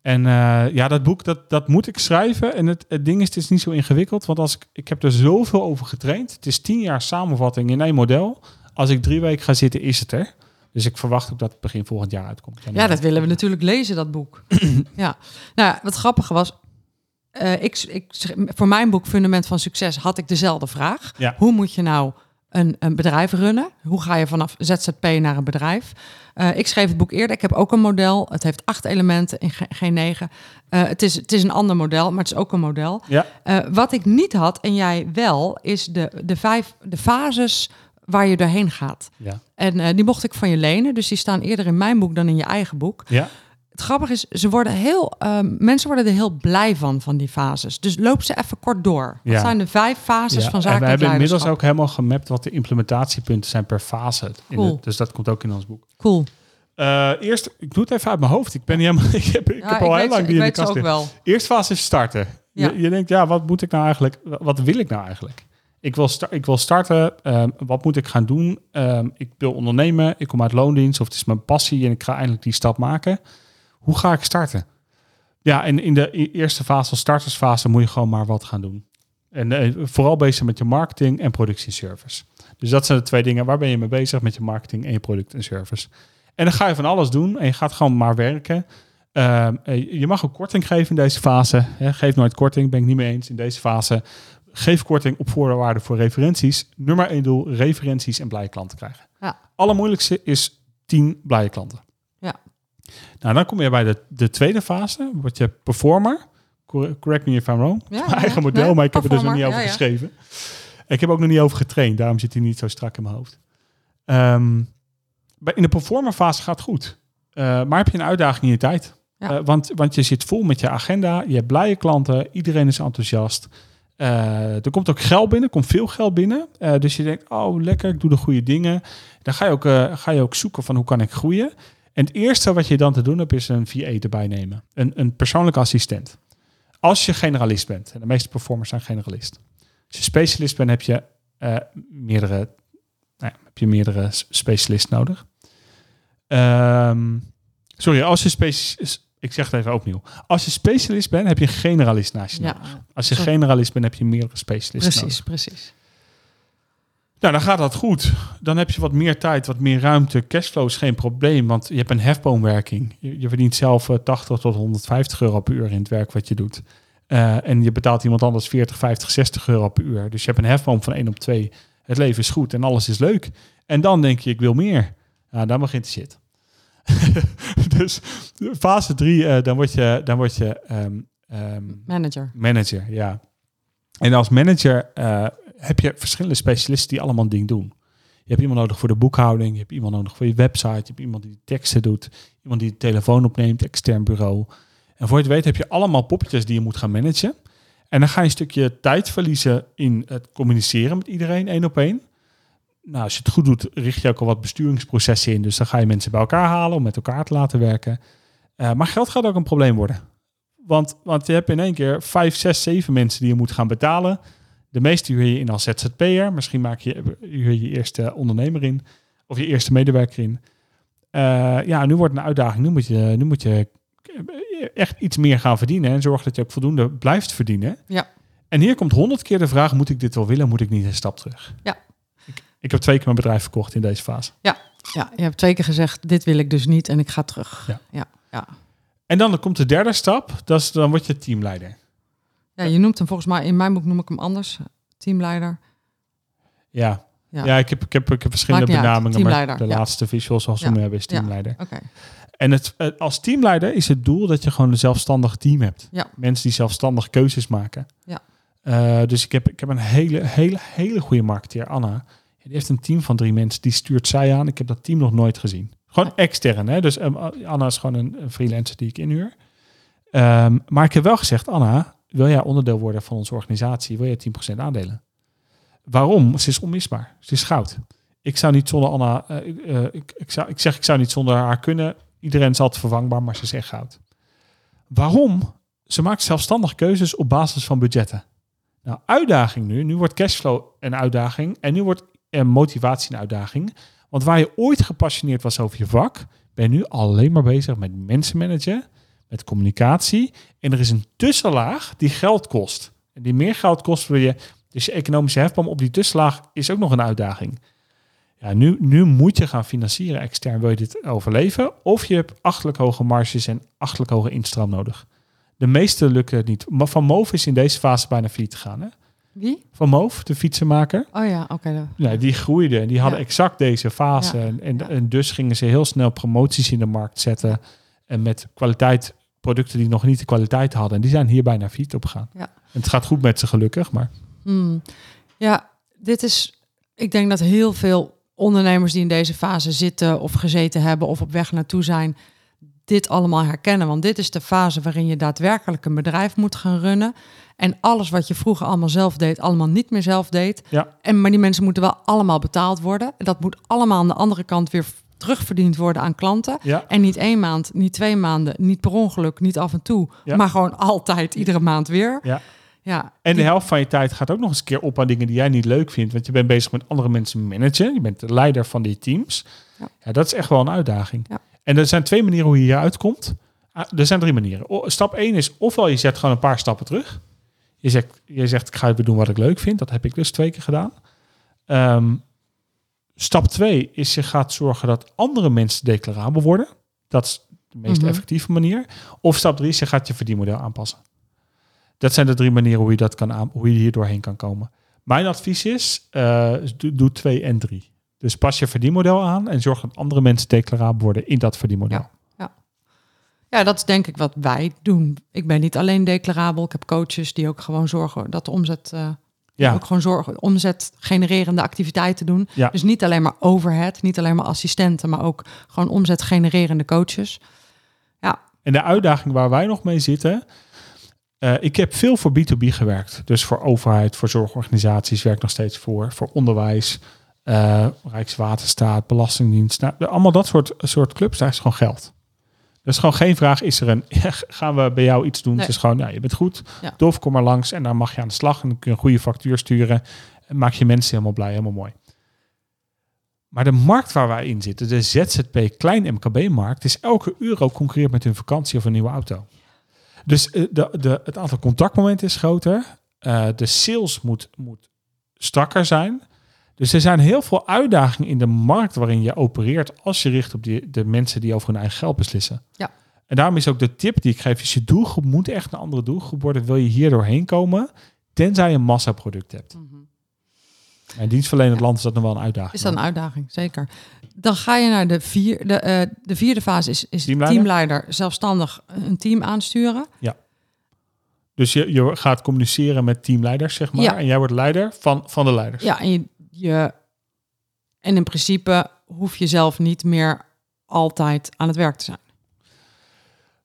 En eh, ja, dat boek, dat, dat moet ik schrijven. En het, het ding is, het is niet zo ingewikkeld. Want als ik, ik heb er zoveel over getraind. Het is tien jaar samenvatting in één model. Als ik drie weken ga zitten, is het er. Dus ik verwacht ook dat het begin volgend jaar uitkomt. Ja, dat willen we natuurlijk lezen, dat boek. ja. Nou, wat grappig was, eh, ik, ik, voor mijn boek Fundament van Succes had ik dezelfde vraag. Ja. Hoe moet je nou een, een bedrijf runnen? Hoe ga je vanaf ZZP naar een bedrijf? Eh, ik schreef het boek eerder. Ik heb ook een model. Het heeft acht elementen in ge- geen negen. Eh, het, is, het is een ander model, maar het is ook een model. Ja, wat ik niet had, en jij wel, is de, de vijf de fases waar je doorheen gaat. ja, En eh, die mocht ik van je lenen. Dus die staan eerder in mijn boek dan in je eigen boek. ja. Het grappige is, ze worden heel, ehm, mensen worden er heel blij van, van die fases. Dus loop ze even kort door. Wat Ja. zijn de vijf fases Ja, van en we hebben inmiddels ook helemaal gemapt wat de implementatiepunten zijn per fase. In Cool. het- dus dat komt ook in ons boek. Cool. Eh, eerst, ik doe het even uit mijn hoofd. Ik ben niet helemaal. Ik heb, ik Ja, heb al heel lang die ik in de kast ook liggen. wel. Eerst fase is starten. Je denkt, ja, wat moet ik nou eigenlijk? Wat wil ik nou eigenlijk? Ik wil, ik wil starten. ehm, wat moet ik gaan doen? Ehm, ik wil ondernemen. Ik kom uit loondienst of het is mijn passie en ik ga eindelijk die stap maken. Hoe ga ik starten? Ja, en in de e- eerste fase, startersfase, moet je gewoon maar wat gaan doen. En eh, vooral bezig met je marketing en productieservice. Dus dat zijn de twee dingen. Waar ben je mee bezig met je marketing en je product en service? En dan ga je van alles doen en je gaat gewoon maar werken. Ehm, eh, je mag ook korting geven in deze fase. Geef nooit korting, ben ik niet mee eens in deze fase. Geef korting op voorwaarden voor referenties. Nummer één doel, referenties en blije klanten krijgen. Ja. Allermoeilijkste is 10 blije klanten. Ja. Nou, dan kom je bij de, de tweede fase. Word je performer. Cor- Correct me if I'm wrong. Ja, Mijn eigen model, maar ik heb er dus nog niet over geschreven. Ik heb ook nog niet over getraind, daarom zit hij niet zo strak in mijn hoofd. Ehm, in de performer fase gaat het goed. Eh, maar heb je een uitdaging in je tijd? Ja. Eh, want, want je zit vol met je agenda, je hebt blije klanten, iedereen is enthousiast. Eh, er komt ook geld binnen, komt veel geld binnen. Eh, dus je denkt, oh lekker, ik doe de goede dingen. Dan ga je, ook, eh, ga je ook zoeken van hoe kan ik groeien. En het eerste wat je dan te doen hebt, is een VA erbij nemen. Een, een persoonlijke assistent. Als je generalist bent, en de meeste performers zijn generalist. Als je specialist bent, heb je meerdere, nou ja, heb je meerdere s- specialisten nodig. Ehm, sorry, als je specialist, ik zeg het even opnieuw. Als je specialist bent, heb je een generalist naast je. Ja. Als je generalist bent, heb je meerdere specialisten nodig. precies, precies. Nou, dan gaat dat goed. Dan heb je wat meer tijd, wat meer ruimte. Cashflow is geen probleem, want je hebt een hefboomwerking. Je, je verdient zelf eh, 80 tot 150 euro per uur in het werk wat je doet. Eh, en je betaalt iemand anders 40, 50, 60 euro per uur. Dus je hebt een hefboom van 1 op 2. Het leven is goed en alles is leuk. En dan denk je, ik wil meer. Nou, dan begint de shit. dus fase 3, dan word je, dan word je ehm, ehm, Manager. Manager, ja. En als manager eh, heb je verschillende specialisten die allemaal een ding doen. Je hebt iemand nodig voor de boekhouding, je hebt iemand nodig voor je website, je hebt iemand die teksten doet, iemand die de telefoon opneemt, extern bureau. En voor je het weet heb je allemaal poppetjes die je moet gaan managen. En dan ga je een stukje tijd verliezen in het communiceren met iedereen, één op één. Nou, als je het goed doet, richt je ook al wat besturingsprocessen in. Dus dan ga je mensen bij elkaar halen om met elkaar te laten werken. Eh, maar geld gaat ook een probleem worden. Want, want je hebt in één keer vijf, zes, zeven mensen die je moet gaan betalen. De meeste huur je in als ZZP'er. Misschien maak je, huur je je eerste ondernemer in. Of je eerste medewerker in. Eh, ja, nu wordt het een uitdaging. Nu moet, je, nu moet je echt iets meer gaan verdienen. En zorg dat je ook voldoende blijft verdienen. Ja. En hier komt honderd keer de vraag, moet ik dit wel willen? Moet ik niet een stap terug? Ja. Ik, heb twee keer mijn bedrijf verkocht in deze fase. Ja, je hebt twee keer gezegd, dit wil ik dus niet en ik ga terug. Ja. ja, ja. En dan komt de derde stap, dat is, dan word je teamleider. Ja, je noemt hem volgens mij, in mijn boek noem ik hem anders, teamleider. Ja, Ja. ja. ik, heb, ik, heb, ik heb verschillende benamingen, maar de ja. laatste visual zoals we Ja. hem hebben is Ja. teamleider. Oké, En het, eh, als teamleider is het doel dat je gewoon een zelfstandig team hebt. Ja. Mensen die zelfstandig keuzes maken. Ja. Eh, dus ik heb, ik heb een hele, hele, hele goede marketeer, Anna. Heeft een team van drie mensen, die stuurt zij aan. Ik heb dat team nog nooit gezien. Gewoon extern, hè. Dus eh, Anna is gewoon een, een freelancer die ik inhuur. Ehm, maar ik heb wel gezegd, Anna, wil jij onderdeel worden van onze organisatie? Wil je 10% aandelen? Waarom? Ze is onmisbaar. Ze is goud. Ik zou niet zonder Anna, eh, eh, ik, ik, zou, ik zeg, ik zou niet zonder haar kunnen. Iedereen is altijd vervangbaar, maar ze is echt goud. Waarom? Ze maakt zelfstandig keuzes op basis van budgetten. Nou, uitdaging nu. Nu wordt cashflow een uitdaging en nu wordt eh, motivatie een uitdaging. Want waar je ooit gepassioneerd was over je vak, ben je nu alleen maar bezig met mensen managen, met communicatie. En er is een tussenlaag die geld kost. En die meer geld kost wil je. Dus je economische hefboom op die tussenlaag is ook nog een uitdaging. Ja, nu, nu moet je gaan financieren extern, wil je dit overleven. Of je hebt achtelijk hoge marges en achtelijk hoge instroom nodig. De meeste lukken het niet. Maar Van Moof is in deze fase bijna failliet gegaan. Hè? Wie? Van Moof, de fietsenmaker. Oh ja, oké. dan- die groeiden en die hadden Ja. exact deze fase. Ja. En, en, dus gingen ze heel snel promoties in de markt zetten. En met kwaliteit, producten die nog niet de kwaliteit hadden. En die zijn hier bijna failliet op gegaan. Ja. En het gaat goed met ze gelukkig, maar Hmm. Ja, dit is. Ik denk dat heel veel ondernemers die in deze fase zitten of gezeten hebben of op weg naartoe zijn, dit allemaal herkennen. Want dit is de fase waarin je daadwerkelijk een bedrijf moet gaan runnen. En alles wat je vroeger allemaal zelf deed, allemaal niet meer zelf deed. Ja. En, maar die mensen moeten wel allemaal betaald worden. En dat moet allemaal aan de andere kant weer terugverdiend worden aan klanten. ja. En niet één maand, niet twee maanden, niet per ongeluk, niet af en toe. Ja. Maar gewoon altijd, iedere maand weer. Ja. Ja, En de helft van je tijd gaat ook nog eens een keer op aan dingen die jij niet leuk vindt. Want je bent bezig met andere mensen managen. Je bent de leider van die teams. Ja. Ja, dat is echt wel een uitdaging. Ja. En er zijn twee manieren hoe je hieruit komt. Ah, Er zijn drie manieren. Stap één is ofwel je zet gewoon een paar stappen terug. Je zegt, je zegt ik ga even doen wat ik leuk vind. Dat heb ik dus twee keer gedaan. Ehm, stap twee is je gaat zorgen dat andere mensen declarabel worden. Dat is de meest Mhm. effectieve manier. Of stap drie is je gaat je verdienmodel aanpassen. Dat zijn de drie manieren hoe je, dat kan aan, hoe je hier doorheen kan komen. Mijn advies is, eh, doe, doe twee en drie. Dus pas je verdienmodel aan en zorg dat andere mensen declarabel worden in dat verdienmodel. Ja. Ja, dat is denk ik wat wij doen. Ik ben niet alleen declarabel. Ik heb coaches die ook gewoon zorgen dat de omzet, eh, Ja, ook gewoon zorgen, omzet genererende activiteiten doen. Ja. Dus niet alleen maar overhead, niet alleen maar assistenten, maar ook gewoon omzet genererende coaches. En de uitdaging waar wij nog mee zitten. eh, ik heb veel voor B2B gewerkt. Dus voor overheid, voor zorgorganisaties werk ik nog steeds voor. Voor onderwijs, eh, Rijkswaterstaat, Belastingdienst. Nou, allemaal dat soort, soort clubs, daar is gewoon geld. Er is gewoon geen vraag, is er een, gaan we bij jou iets doen? Nee. Het is gewoon, nou, je bent goed, Ja. dof, kom maar langs en dan mag je aan de slag. En dan kun je een goede factuur sturen. En maak je mensen helemaal blij, helemaal mooi. Maar de markt waar wij in zitten, de ZZP klein MKB-markt, is elke euro concurreert met hun vakantie of een nieuwe auto. Dus eh, de, de, het aantal contactmomenten is groter. Eh, de sales moet, moet strakker zijn. Dus er zijn heel veel uitdagingen in de markt waarin je opereert als je richt op die, de mensen die over hun eigen geld beslissen. Ja. En daarom is ook de tip die ik geef, is je doelgroep moet echt een andere doelgroep worden. Wil je hier doorheen komen, tenzij je een massaproduct hebt. En dienstverlenend Ja. land is dat nog wel een uitdaging. Is dat een uitdaging, zeker. Dan ga je naar de, vier, de, eh, de vierde fase, is, is Teamleider? teamleider. zelfstandig een team aansturen. Dus je, je gaat communiceren met teamleiders, zeg maar. Ja. En jij wordt leider van, van de leiders. Ja, en, je, je, en in principe hoef je zelf niet meer altijd aan het werk te zijn.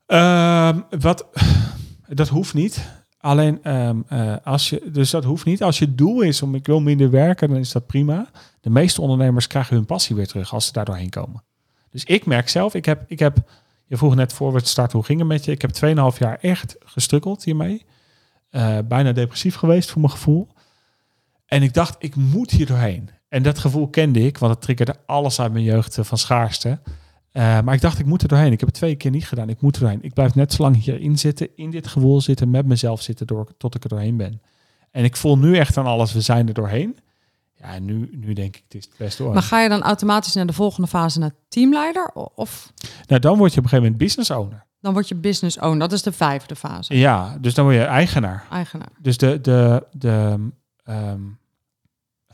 Ehm, wat, dat hoeft niet. Alleen ehm, eh, als je, dus dat hoeft niet. Als je doel is om ik wil minder werken, dan is dat prima. De meeste ondernemers krijgen hun passie weer terug als ze daar doorheen komen. Dus ik merk zelf, ik heb, ik heb je vroeg net voor we starten, hoe ging het met je? Ik heb 2,5 jaar echt gestrukkeld hiermee. Eh, bijna depressief geweest voor mijn gevoel. En ik dacht, ik moet hier doorheen. En dat gevoel kende ik, want het triggerde alles uit mijn jeugd eh, van schaarste. Eh, maar ik dacht, ik moet er doorheen. Ik heb het twee keer niet gedaan. Ik moet er doorheen. Ik blijf net zo lang hierin zitten, in dit gevoel zitten, met mezelf zitten, door, tot ik er doorheen ben. En ik voel nu echt aan alles, we zijn er doorheen. Ja, en nu, nu denk ik, het is het beste ooit. Maar ga je dan automatisch naar de volgende fase naar teamleider? Of Nou, dan word je op een gegeven moment business owner. dan word je business owner? Dat is de vijfde fase. Ja, dus dan word je eigenaar. Eigenaar. Dus de, de, de, ehm,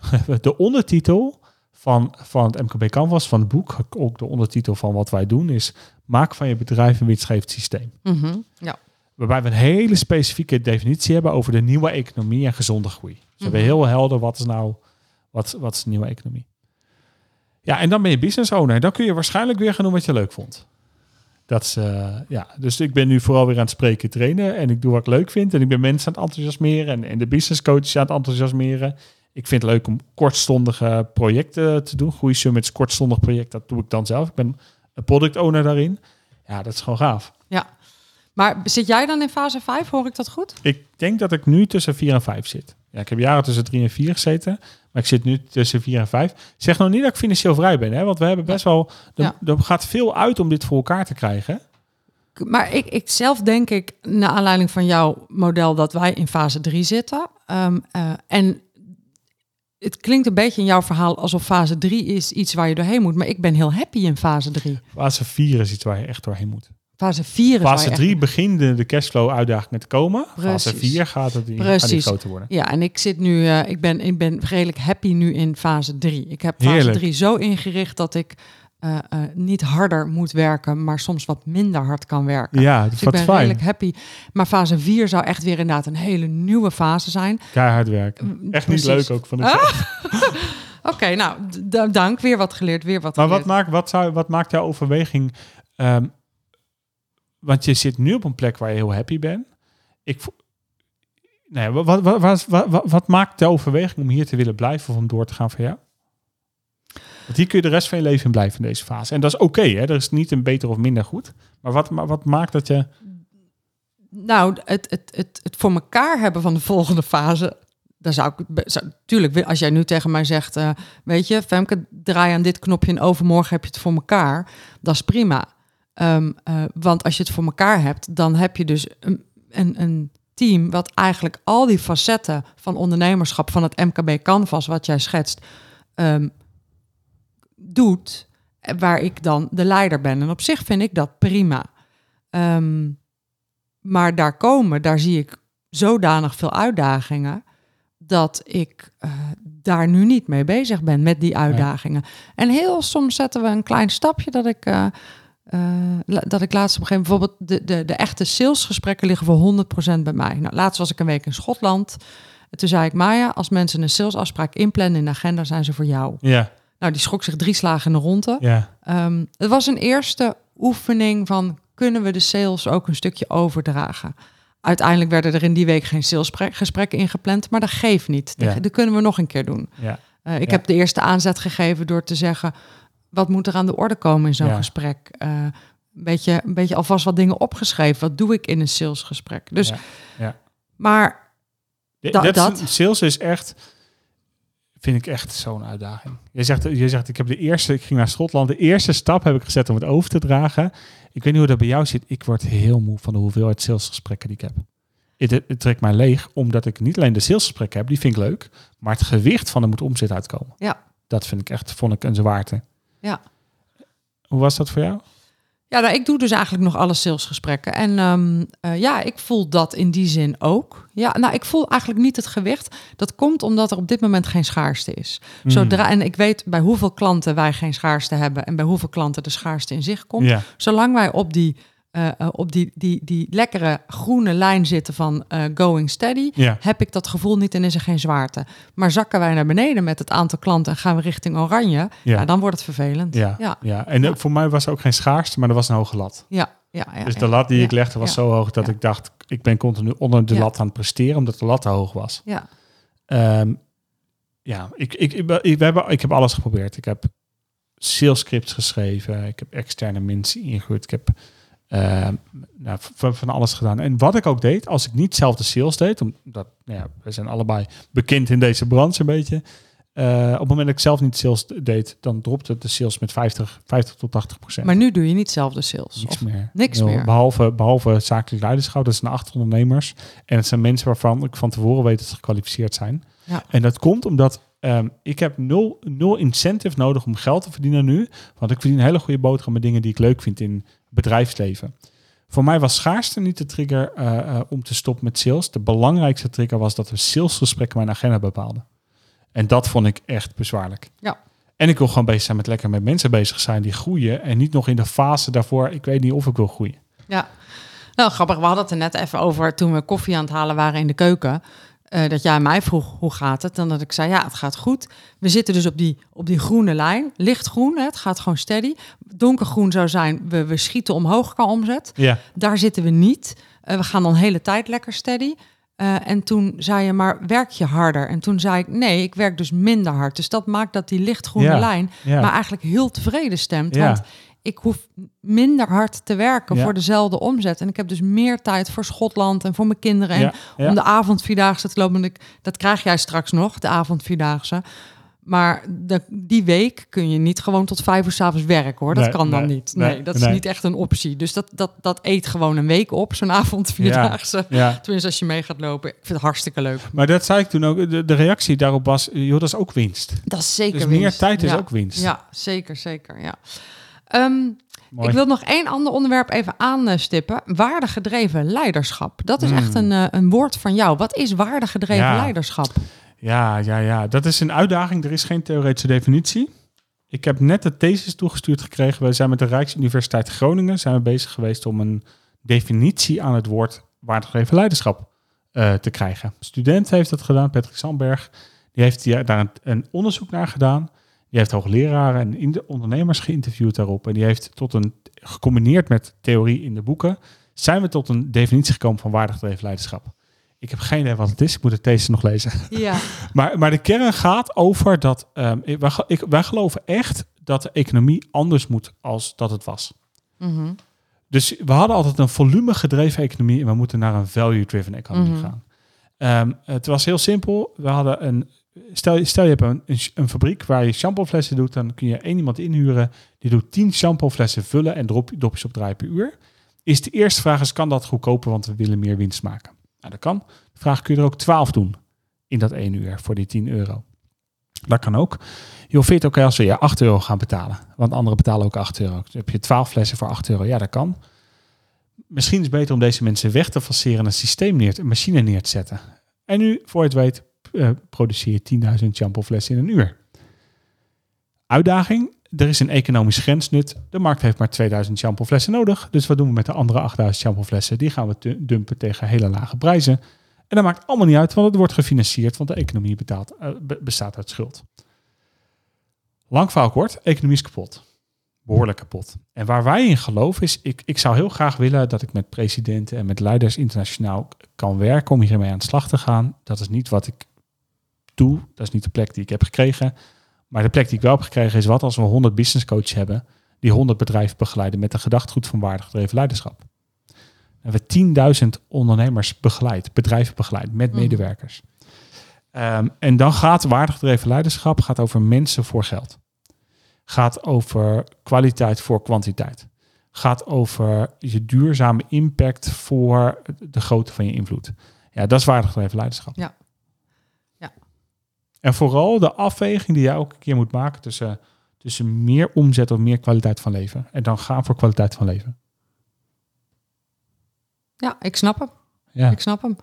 de ondertitel van, van het MKB Canvas, van het boek, ook de ondertitel van wat wij doen, is maak van je bedrijf een winstgevend systeem. Mhm. Ja. Waarbij we een hele specifieke definitie hebben over de nieuwe economie en gezonde groei. Dus we hebben Mhm. heel helder wat is nou, wat, wat is de nieuwe economie. Ja, en dan ben je business owner. En dan kun je waarschijnlijk weer gaan doen wat je leuk vond. Dat is, eh, ja, dus ik ben nu vooral weer aan het spreken, trainen. En ik doe wat ik leuk vind. En ik ben mensen aan het enthousiasmeren. En, en de business coaches aan het enthousiasmeren. Ik vind het leuk om kortstondige projecten te doen. Groei Summits, kortstondig project, dat doe ik dan zelf. Ik ben een product owner daarin. Ja, dat is gewoon gaaf. Maar zit jij dan in fase 5? Hoor ik dat goed? Ik denk dat ik nu tussen 4 en 5 zit. Ja, ik heb jaren tussen 3 en 4 gezeten. Maar ik zit nu tussen 4 en 5. Zeg nog niet dat ik financieel vrij ben. Hè? Want we hebben best wel... Er, Ja. er gaat veel uit om dit voor elkaar te krijgen. Maar ik, ik zelf denk ik, naar aanleiding van jouw model, dat wij in fase 3 zitten. Ehm, eh, en het klinkt een beetje in jouw verhaal alsof fase 3 is iets waar je doorheen moet. Maar ik ben heel happy in fase 3. Fase 4 is iets waar je echt doorheen moet. Fase 4 is waar je Fase echt- 3 beginnen de cashflow uitdagingen te komen. Fase Precies. 4 gaat het die, gaat groter worden. Ja, en ik zit nu, eh, ik, ben, ik ben redelijk happy nu in fase 3. Ik heb fase Heerlijk. 3 zo ingericht dat ik eh, eh, niet harder moet werken, maar soms wat minder hard kan werken. Ja, dat Dus ik ben fijn. redelijk happy. Maar fase 4 zou echt weer inderdaad een hele nieuwe fase zijn. Keihard werken. Mm, Echt niet leuk ook van de Ah, Oké, nou, dank. Weer wat geleerd, weer wat Maar geleerd. wat maakt, wat, zou, wat maakt jouw overweging? ehm, want je zit nu op een plek waar je heel happy bent. Ik, nee, wat, wat, wat, wat, wat, wat maakt de overweging om hier te willen blijven of om door te gaan voor jou? Want hier kun je de rest van je leven in blijven in deze fase. En dat is oké, hè? Er is niet een beter of minder goed. Maar wat, maar wat maakt dat je... Nou, het, het, het, het voor elkaar hebben van de volgende fase. Daar zou ik, zou, tuurlijk, als jij nu tegen mij zegt, eh, weet je, Femke, draai aan dit knopje en overmorgen heb je het voor elkaar. Dat is prima. Ehm, eh, want als je het voor elkaar hebt, dan heb je dus een, een, een team wat eigenlijk al die facetten van ondernemerschap, van het MKB Canvas, wat jij schetst, ehm, doet, eh, waar ik dan de leider ben. En op zich vind ik dat prima. Ehm, maar daar komen, daar zie ik zodanig veel uitdagingen dat ik eh, daar nu niet mee bezig ben met die uitdagingen. En heel soms zetten we een klein stapje dat ik. eh, dat ik laatst op een gegeven moment bijvoorbeeld de, de, de echte salesgesprekken liggen voor 100% bij mij. Nou, laatst was ik een week in Schotland. En toen zei ik, Maya, als mensen een salesafspraak inplannen in de agenda, zijn ze voor jou. Ja, Nou, die schrok zich drie slagen in de ronde. ja, Ehm, het was een eerste oefening van kunnen we de sales ook een stukje overdragen. Uiteindelijk werden er in die week geen salesgesprekken ingepland, maar dat geeft niet. Dat, Ja. dat kunnen we nog een keer doen. ja. Eh, ik heb de eerste aanzet gegeven door te zeggen, wat moet er aan de orde komen in zo'n gesprek? Eh, een, beetje, een beetje alvast wat dingen opgeschreven. Wat doe ik in een salesgesprek? Dus, Ja. Maar dat- Sales is echt, vind ik echt zo'n uitdaging. Je zegt, je zegt, ik heb de eerste, ik ging naar Schotland, de eerste stap heb ik gezet om het over te dragen. Ik weet niet hoe dat bij jou zit. Ik word heel moe van de hoeveelheid salesgesprekken die ik heb. Het, het, het trekt mij leeg, omdat ik niet alleen de salesgesprekken heb, die vind ik leuk, maar het gewicht van er moet omzet uitkomen. Ja. Dat vind ik echt, vond ik een zwaarte. Ja. Hoe was dat voor jou? Ja, nou, ik doe dus eigenlijk nog alle salesgesprekken. En ehm, eh, ja, ik voel dat in die zin ook. Ja, nou, ik voel eigenlijk niet het gewicht. Dat komt omdat er op dit moment geen schaarste is. Hmm. Zodra, en ik weet bij hoeveel klanten wij geen schaarste hebben en bij hoeveel klanten de schaarste in zich komt. Ja, Zolang wij op die, eh, eh, op die, die, die lekkere groene lijn zitten van eh, going steady, ja, heb ik dat gevoel niet en is er geen zwaarte. Maar zakken wij naar beneden met het aantal klanten en gaan we richting oranje, ja. ja. dan wordt het vervelend. ja, ja, ja. En voor mij was er ook geen schaarste, maar er was een hoge lat. ja. ja, ja, Dus de lat die ik legde was zo hoog dat ik dacht, ik ben continu onder de lat aan het presteren, omdat de lat te hoog was. Ja. Ehm, ja, ik, ik, we hebben, ik heb alles geprobeerd. Ik heb sales scripts geschreven, ik heb externe mensen ingehuurd, ik heb Uh, nou, van, van, alles gedaan. En wat ik ook deed, als ik niet zelf de sales deed, omdat nou ja, we zijn allebei bekend in deze branche een beetje. Uh, op het moment dat ik zelf niet sales deed, dan dropte de sales met 50, 50 tot 80 procent. Maar nu doe je niet zelf de sales? Niks meer. Niks meer? Behalve, behalve zakelijk leiderschap, dat zijn acht ondernemers. En het zijn mensen waarvan ik van tevoren weet dat ze gekwalificeerd zijn. Ja. En dat komt omdat um, ik heb nul, nul incentive nodig om geld te verdienen nu. Want ik verdien hele goede boterham met dingen die ik leuk vind in bedrijfsleven. Voor mij was schaarste niet de trigger uh, uh, om te stoppen met sales. De belangrijkste trigger was dat we salesgesprekken mijn agenda bepaalden. En dat vond ik echt bezwaarlijk. Ja. En ik wil gewoon bezig zijn met lekker met mensen bezig zijn die groeien. En niet nog in de fase daarvoor, ik weet niet of ik wil groeien. Ja, nou grappig. We hadden het er net even over toen we koffie aan het halen waren in de keuken. Uh, dat jij mij vroeg hoe gaat het? Dan dat ik zei ja, het gaat goed. We zitten dus op die, op die groene lijn, lichtgroen. Hè, het gaat gewoon steady. Donkergroen zou zijn, we, we schieten omhoog qua omzet. Ja. Daar zitten we niet. Uh, we gaan dan de hele tijd lekker steady. Uh, en toen zei je, maar werk je harder? En toen zei ik, nee, ik werk dus minder hard. Dus dat maakt dat die lichtgroene Ja, lijn ja. maar eigenlijk heel tevreden stemt. Ja. Want ik hoef minder hard te werken Ja. voor dezelfde omzet. En ik heb dus meer tijd voor Schotland en voor mijn kinderen. En om de avondvierdaagse te lopen. Ik, dat krijg jij straks nog, de avondvierdaagse. Maar de, die week kun je niet gewoon tot vijf uur s'avonds werken hoor. Dat Nee, kan dan nee, niet. Nee, nee, dat is niet echt een optie. Dus dat, dat, dat eet gewoon een week op, zo'n avondvierdaagse. Ja. Tenminste, als je mee gaat lopen. Ik vind het hartstikke leuk. Maar dat zei ik toen ook. De, de reactie daarop was, joh, dat is ook winst. Dat is zeker Dus meer winst. tijd is Ja. ook winst. Ja, zeker, zeker. Ja. Ehm, ik wil nog één ander onderwerp even aanstippen. Waardegedreven leiderschap. Dat is Hmm. echt een, eh, een woord van jou. Wat is waardegedreven Ja. leiderschap? Ja, ja, ja. Dat is een uitdaging. Er is geen theoretische definitie. Ik heb net de thesis toegestuurd gekregen. We zijn met de Rijksuniversiteit Groningen zijn we bezig geweest om een definitie aan het woord waardegedreven leiderschap eh, te krijgen. Een student heeft dat gedaan, Patrick Sandberg. Die heeft daar een, een onderzoek naar gedaan. Die heeft hoogleraren en in- ondernemers geïnterviewd daarop. En die heeft tot een, gecombineerd met theorie in de boeken, zijn we tot een definitie gekomen van waardegedreven leiderschap. Ik heb geen idee wat het is. Ik moet de thesis nog lezen. Ja. Maar, maar de kern gaat over dat ehm, wij, ik, wij geloven echt dat de economie anders moet als dat het was. Mhm. Dus we hadden altijd een volume gedreven economie en we moeten naar een value-driven economie Mhm. gaan. Ehm, het was heel simpel. We hadden een. Stel, stel je hebt een, fabriek waar je shampooflessen doet, dan kun je één iemand inhuren. Die doet 10 shampooflessen vullen en drop, dopjes opdraaien per uur. Is de eerste vraag is, kan dat goedkoper, want we willen meer winst maken? Nou, dat kan. De vraag, kun je er ook 12 doen in dat 1 uur voor die 10 euro? Dat kan ook. Je het oké als we je 8 euro gaan betalen. Want anderen betalen ook 8 euro. Dus heb je 12 flessen voor 8 euro. Ja, dat kan. Misschien is het beter om deze mensen weg te faceren en een systeem neer, een machine neer te zetten. En nu, voor je het weet, eh, produceer je 10.000 shampooflessen in een uur. Uitdaging, er is een economisch grensnut. De markt heeft maar 2000 shampooflessen nodig. Dus wat doen we met de andere 8000 shampooflessen? Die gaan we dumpen tegen hele lage prijzen. En dat maakt allemaal niet uit, want het wordt gefinancierd, want de economie betaalt, eh, be- bestaat uit schuld. Lang kort, economie is kapot. Behoorlijk kapot. En waar wij in geloven is, ik, ik zou heel graag willen dat ik met presidenten en met leiders internationaal kan werken om hiermee aan de slag te gaan. Dat is niet wat ik dat is niet de plek die ik heb gekregen. Maar de plek die ik wel heb gekregen is wat als we 100 business coaches hebben die 100 bedrijven begeleiden met een gedachtegoed van waardegedreven leiderschap. En we 10.000 ondernemers begeleid, bedrijven begeleid met Mhm. medewerkers. Ehm, en dan gaat waardegedreven leiderschap gaat over mensen voor geld. Gaat over kwaliteit voor kwantiteit. Gaat over je duurzame impact voor de grootte van je invloed. Ja, dat is waardegedreven leiderschap. Ja. Ja. En vooral de afweging die jij elke keer moet maken tussen, tussen meer omzet of meer kwaliteit van leven. En dan gaan voor kwaliteit van leven. ja, ik snap hem. Ja, Ik snap hem.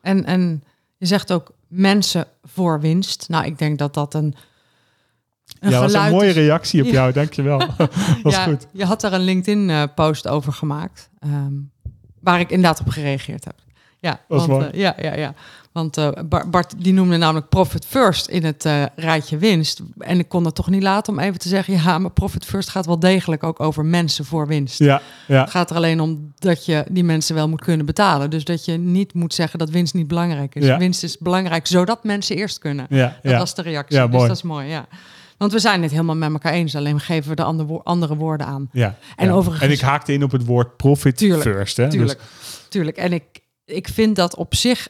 En, en je zegt ook mensen voor winst. Nou, ik denk dat dat een, een ja was een mooie is. reactie op Ja. jou, dankjewel. was ja, goed. Je had daar een LinkedIn-post over gemaakt, ehm, waar ik inderdaad op gereageerd heb. Ja, want, mooi. eh, ja, ja, ja. Want Bar- Bart die noemde namelijk profit first in het eh, rijtje winst. En ik kon het toch niet laten om even te zeggen, ja, maar profit first gaat wel degelijk ook over mensen voor winst. Ja, ja, Het gaat er alleen om dat je die mensen wel moet kunnen betalen. Dus dat je niet moet zeggen dat winst niet belangrijk is. Ja. Winst is belangrijk zodat mensen eerst kunnen. ja, Dat ja. was de reactie. Ja, dus mooi. dat is mooi, ja. Want we zijn het helemaal met elkaar eens, alleen geven we de andere, wo- andere woorden aan. Ja. En ja. overigens- En ik haakte in op het woord profit Tuurlijk, first. Hè? Tuurlijk, Dus, tuurlijk. En ik, ik vind dat op zich,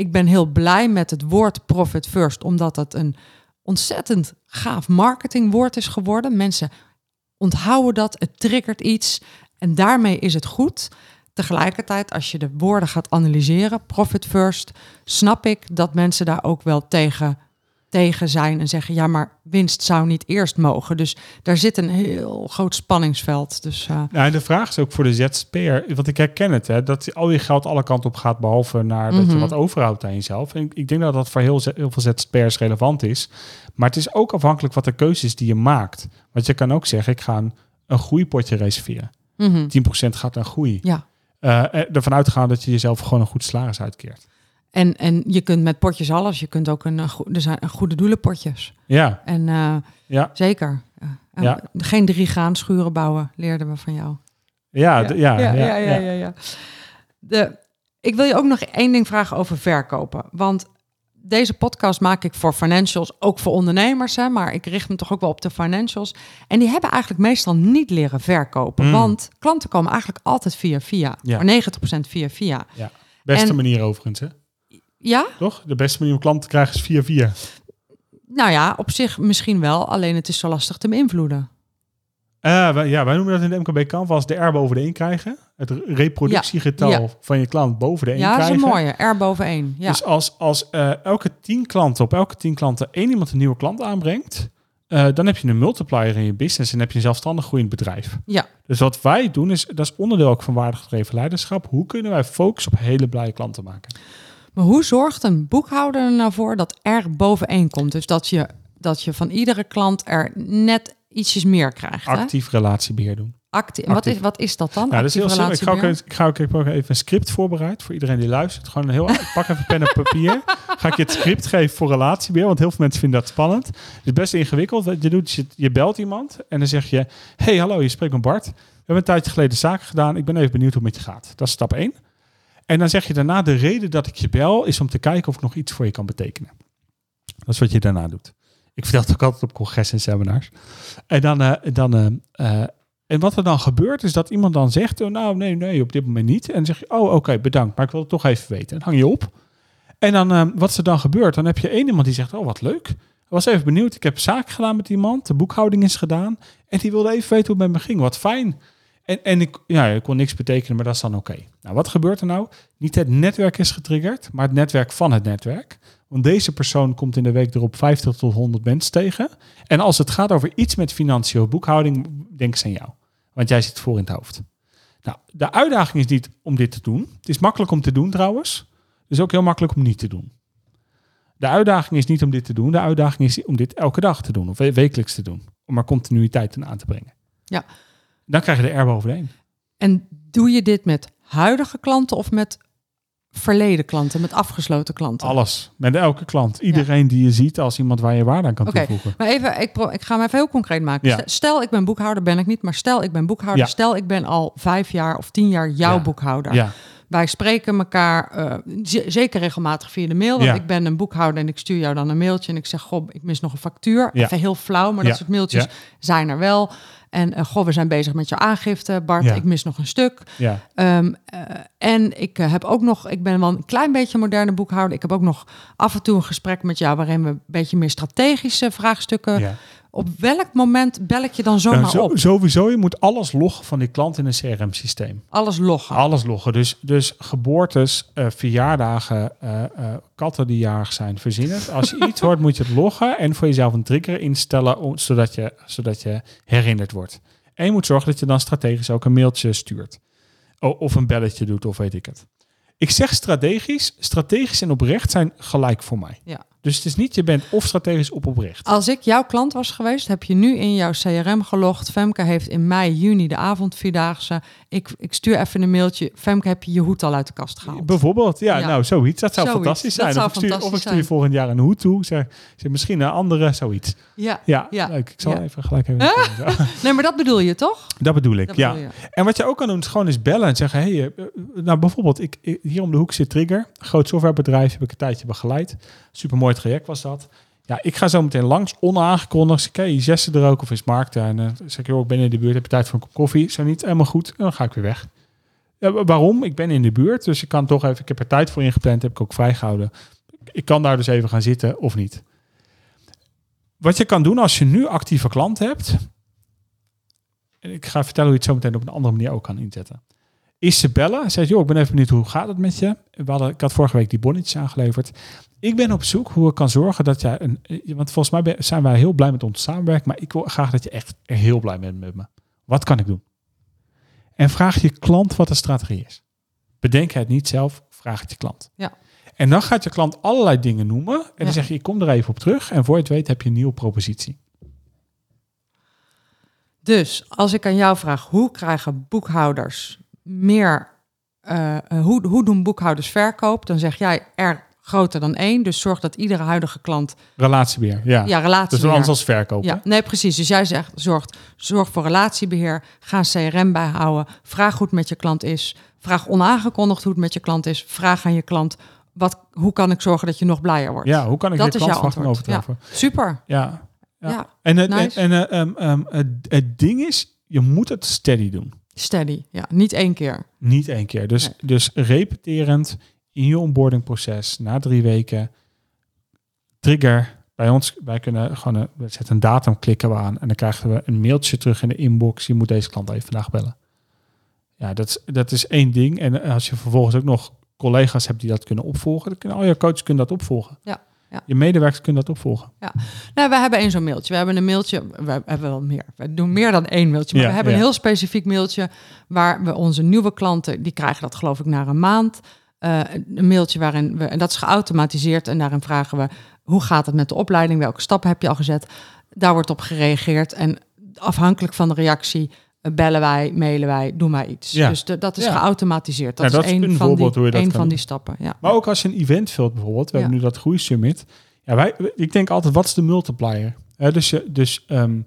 ik ben heel blij met het woord profit first, omdat het een ontzettend gaaf marketingwoord is geworden. Mensen onthouden dat, het triggert iets en daarmee is het goed. Tegelijkertijd, als je de woorden gaat analyseren, profit first, snap ik dat mensen daar ook wel tegen, tegen zijn en zeggen, ja, maar winst zou niet eerst mogen. Dus daar zit een heel groot spanningsveld. Dus nou, en de vraag is ook voor de ZZP'er, want ik herken het, hè, dat al je geld alle kanten op gaat, behalve naar dat je Mhm. wat overhoudt aan jezelf. En ik, denk dat dat voor heel, heel veel ZZP'ers relevant is. Maar het is ook afhankelijk wat de keuze is die je maakt. Want je kan ook zeggen, ik ga een, een groeipotje reserveren. mhm. 10% gaat naar groei. ja. Eh, eh, ervan uitgaan dat je jezelf gewoon een goed salaris uitkeert. En, en je kunt met potjes alles. Je kunt ook een, eh, er zijn goede doelenpotjes. Ja, En eh, ja, zeker. Ja. En Ja. Geen drie graanschuren bouwen, leerden we van jou. ja, ja, ja, ja, ja, ja, ja, ja. De, ik wil je ook nog één ding vragen over verkopen. Want deze podcast maak ik voor financials, ook voor ondernemers. Hè, maar ik richt me toch ook wel op de financials. En die hebben eigenlijk meestal niet leren verkopen. Mm. Want klanten komen eigenlijk altijd via via. Ja. Maar 90% via via. Beste En- manier overigens, hè? Ja, Toch? De beste manier om klanten te krijgen is via via. nou ja, op zich misschien wel. Alleen het is zo lastig te beïnvloeden. Eh, wij, ja, wij noemen dat in de MKB Canvas de R boven de 1 krijgen. Het re- reproductiegetal Ja, ja. van je klant boven de 1 Ja, dat is krijgen. een mooie. R boven één. Ja. Dus als, als eh, elke 10 klanten op elke 10 klanten één iemand een nieuwe klant aanbrengt, eh, dan heb je een multiplier in je business en heb je een zelfstandig groeiend bedrijf. ja. Dus wat wij doen, is, dat is onderdeel ook van waardegedreven leiderschap. Hoe kunnen wij focus op hele blije klanten maken? Maar hoe zorgt een boekhouder er nou voor dat R boven één komt? Dus dat je, dat je van iedere klant er net ietsjes meer krijgt. Hè? Actief relatiebeheer doen. Actie. Wat, actief. is, wat is dat dan? Ja, dat is heel Actief simpel. Ik ga, ook, ik ga ook ik heb ook even een script voorbereid voor iedereen die luistert. Gewoon een heel, ik pak even pen en papier. Ga ik je het script geven voor relatiebeheer, want heel veel mensen vinden dat spannend. Het is best ingewikkeld. Wat je doet, je, je belt iemand en dan zeg je: Hey, hallo, je spreekt met Bart. We hebben een tijdje geleden zaken gedaan. Ik ben even benieuwd hoe het met je gaat. Dat is stap 1. En dan zeg je daarna: De reden dat ik je bel is om te kijken of ik nog iets voor je kan betekenen. Dat is wat je daarna doet. Ik vertel het ook altijd op congressen en seminars. En dan, eh, dan eh, eh, en wat er dan gebeurt, is dat iemand dan zegt: oh, Nou, nee, nee, op dit moment niet. En dan zeg je: Oh, oké, bedankt, maar ik wil het toch even weten. En hang je op. En dan, wat er dan gebeurt, dan heb je één iemand die zegt: Oh, wat leuk. Ik was even benieuwd. Ik heb zaken gedaan met iemand. De boekhouding is gedaan. En die wilde even weten hoe het met me ging. Wat fijn. En, en ik, ja, ik kon niks betekenen, maar dat is dan oké. Nou, wat gebeurt er nou? Niet het netwerk is getriggerd, maar het netwerk van het netwerk. Want deze persoon komt in de week erop 50 tot 100 mensen tegen. En als het gaat over iets met financiën boekhouding, denk ze aan jou. Want jij zit voor in het hoofd. Nou, de uitdaging is niet om dit te doen. Het is makkelijk om te doen trouwens. Het is ook heel makkelijk om niet te doen. De uitdaging is niet om dit te doen. De uitdaging is om dit elke dag te doen of we- wekelijks te doen. Om er continuïteit in aan te brengen. Ja. Dan krijg je de R. En doe je dit met huidige klanten of met verleden klanten, met afgesloten klanten? Alles. Met elke klant. Iedereen die je ziet als iemand waar je waarde aan kan toevoegen. maar even, ik, ik ga hem even heel concreet maken. Ja. Stel- ik ben boekhouder, ben ik niet, maar stel, ik ben boekhouder. Ja. Stel, ik ben al vijf jaar of tien jaar jouw boekhouder. Wij spreken elkaar eh, zeker regelmatig via de mail. Want ik ben een boekhouder en ik stuur jou dan een mailtje. En ik zeg, goh, ik mis nog een factuur. Even heel flauw, maar dat soort mailtjes zijn er wel. En eh, goh, we zijn bezig met jouw aangifte. Bart, Ja. ik mis nog een stuk. ja. Ehm, eh, en ik eh, heb ook nog, ik ben wel een klein beetje moderne boekhouder. Ik heb ook nog af en toe een gesprek met jou waarin we een beetje meer strategische vraagstukken. ja. Op welk moment bel ik je dan zomaar Nou, zo- op? Sowieso, je moet alles loggen van die klant in een CRM-systeem. Alles loggen. Alles loggen. Dus, dus geboortes, eh, verjaardagen, eh, eh, katten die jarig zijn, verzin het. Als je iets hoort, moet je het loggen en voor jezelf een trigger instellen, om- zodat, je, zodat je herinnerd wordt. En je moet zorgen dat je dan strategisch ook een mailtje stuurt. Of een belletje doet, of weet ik het. Ik zeg strategisch. Strategisch en oprecht zijn gelijk voor mij. Ja. Dus het is niet, je bent of strategisch of oprecht. Als ik jouw klant was geweest, heb je nu in jouw CRM gelogd. Femke heeft in mei, juni de avondvierdaagse. Ik, ik stuur even een mailtje. Femke, heb je je hoed al uit de kast gehaald? Bijvoorbeeld, ja, Ja. nou zoiets. Dat zou Zoiets, fantastisch dat zijn. zou of, ik stuur, of ik stuur volgend jaar een hoed toe. Zeg, zeg misschien een andere, zoiets. Ja. Ja, Ja. leuk. Ik zal Ja. even gelijk even... Nee, maar dat bedoel je toch? dat bedoel ik, Dat ja. bedoel. En wat je ook kan doen is gewoon eens bellen en zeggen... Hey, eh, eh, nou bijvoorbeeld, ik, ik- hier om de hoek zit Trigger. Groot softwarebedrijf, heb ik een tijdje begeleid. Supermooi traject was dat. Ja, ik ga zo meteen langs, onaangekondigd. Hey, is Jesse er ook of is Mark daar? En dan zeg ik, ik ben in de buurt, heb je tijd voor een kop koffie? Zo niet, helemaal goed. Dan ga ik weer weg. Ja, wa- waarom? Ik ben in de buurt, dus ik kan toch even... Ik heb er tijd voor ingepland, heb ik ook vrijgehouden. Ik kan daar dus even gaan zitten of niet. Wat je kan doen als je nu actieve klant hebt... En ik ga vertellen hoe je het zo meteen op een andere manier ook kan inzetten. Is ze bellen, zegt, joh, ik ben even benieuwd, hoe gaat het met je? We hadden, ik had vorige week die bonnetjes aangeleverd. Ik ben op zoek hoe ik kan zorgen dat jij een. eh, Want volgens mij ben- zijn wij heel blij met ons samenwerken. Maar ik wil graag dat je echt heel blij bent met me. Wat kan ik doen? En vraag je klant wat de strategie is. Bedenk het niet zelf, vraag het je klant. Ja. En dan gaat je klant allerlei dingen noemen. En Ja. dan zeg je, ik kom er even op terug. En voor je het weet heb je een nieuwe propositie. Dus als ik aan jou vraag, hoe krijgen boekhouders meer, eh, hoe, hoe doen boekhouders verkoop? Dan zeg jij er groter dan één. Dus zorg dat iedere huidige klant Relatiebeheer, ja. ja, relatie. dat is wel anders als verkopen. Ja, nee, precies. Dus jij zegt, zorg, zorg voor relatiebeheer. Ga een CRM bijhouden. Vraag hoe het met je klant is. Vraag onaangekondigd hoe het met je klant is. Vraag aan je klant, wat, hoe kan ik zorgen dat je nog blijer wordt? Ja, hoe kan ik Dat je is klant jouw verwachtingen antwoord. overtreffen? Super. Ja. Ja. Ja, En, het, nice. en eh, ehm, ehm, het, het ding is, je moet het steady doen. steady. Ja, niet één keer. Niet één keer. Dus, Nee. dus repeterend in je onboardingproces na drie weken. Trigger. Bij ons, wij kunnen gewoon een, we zetten een datum, klikken we aan en dan krijgen we een mailtje terug in de inbox. Je moet deze klant even vandaag bellen. Ja, dat is, dat is één ding. En als je vervolgens ook nog collega's hebt die dat kunnen opvolgen, dan kunnen al je coaches kunnen dat opvolgen. Ja, ja. Je medewerkers kunnen dat opvolgen. Nou, we hebben één zo'n mailtje. We hebben een mailtje. We hebben wel meer. We doen meer dan één mailtje. Maar Ja, we hebben ja. een heel specifiek mailtje waar we onze nieuwe klanten, die krijgen dat geloof ik na een maand. Eh, een mailtje waarin we, en dat is geautomatiseerd. En daarin vragen we, hoe gaat het met de opleiding? Welke stappen heb je al gezet? Daar wordt op gereageerd. En afhankelijk van de reactie eh, bellen wij, mailen wij, doen wij iets. Ja. Dus de- dat is Ja. geautomatiseerd. Dat, Ja, dat is een van, voorbeeld die, hoe je dat één kan van die stappen. Ja. Maar ook als je een event vult bijvoorbeeld. We hebben nu dat groeisummit. Ja, wij, ik denk altijd, wat is de multiplier? Dus je, dus, ehm,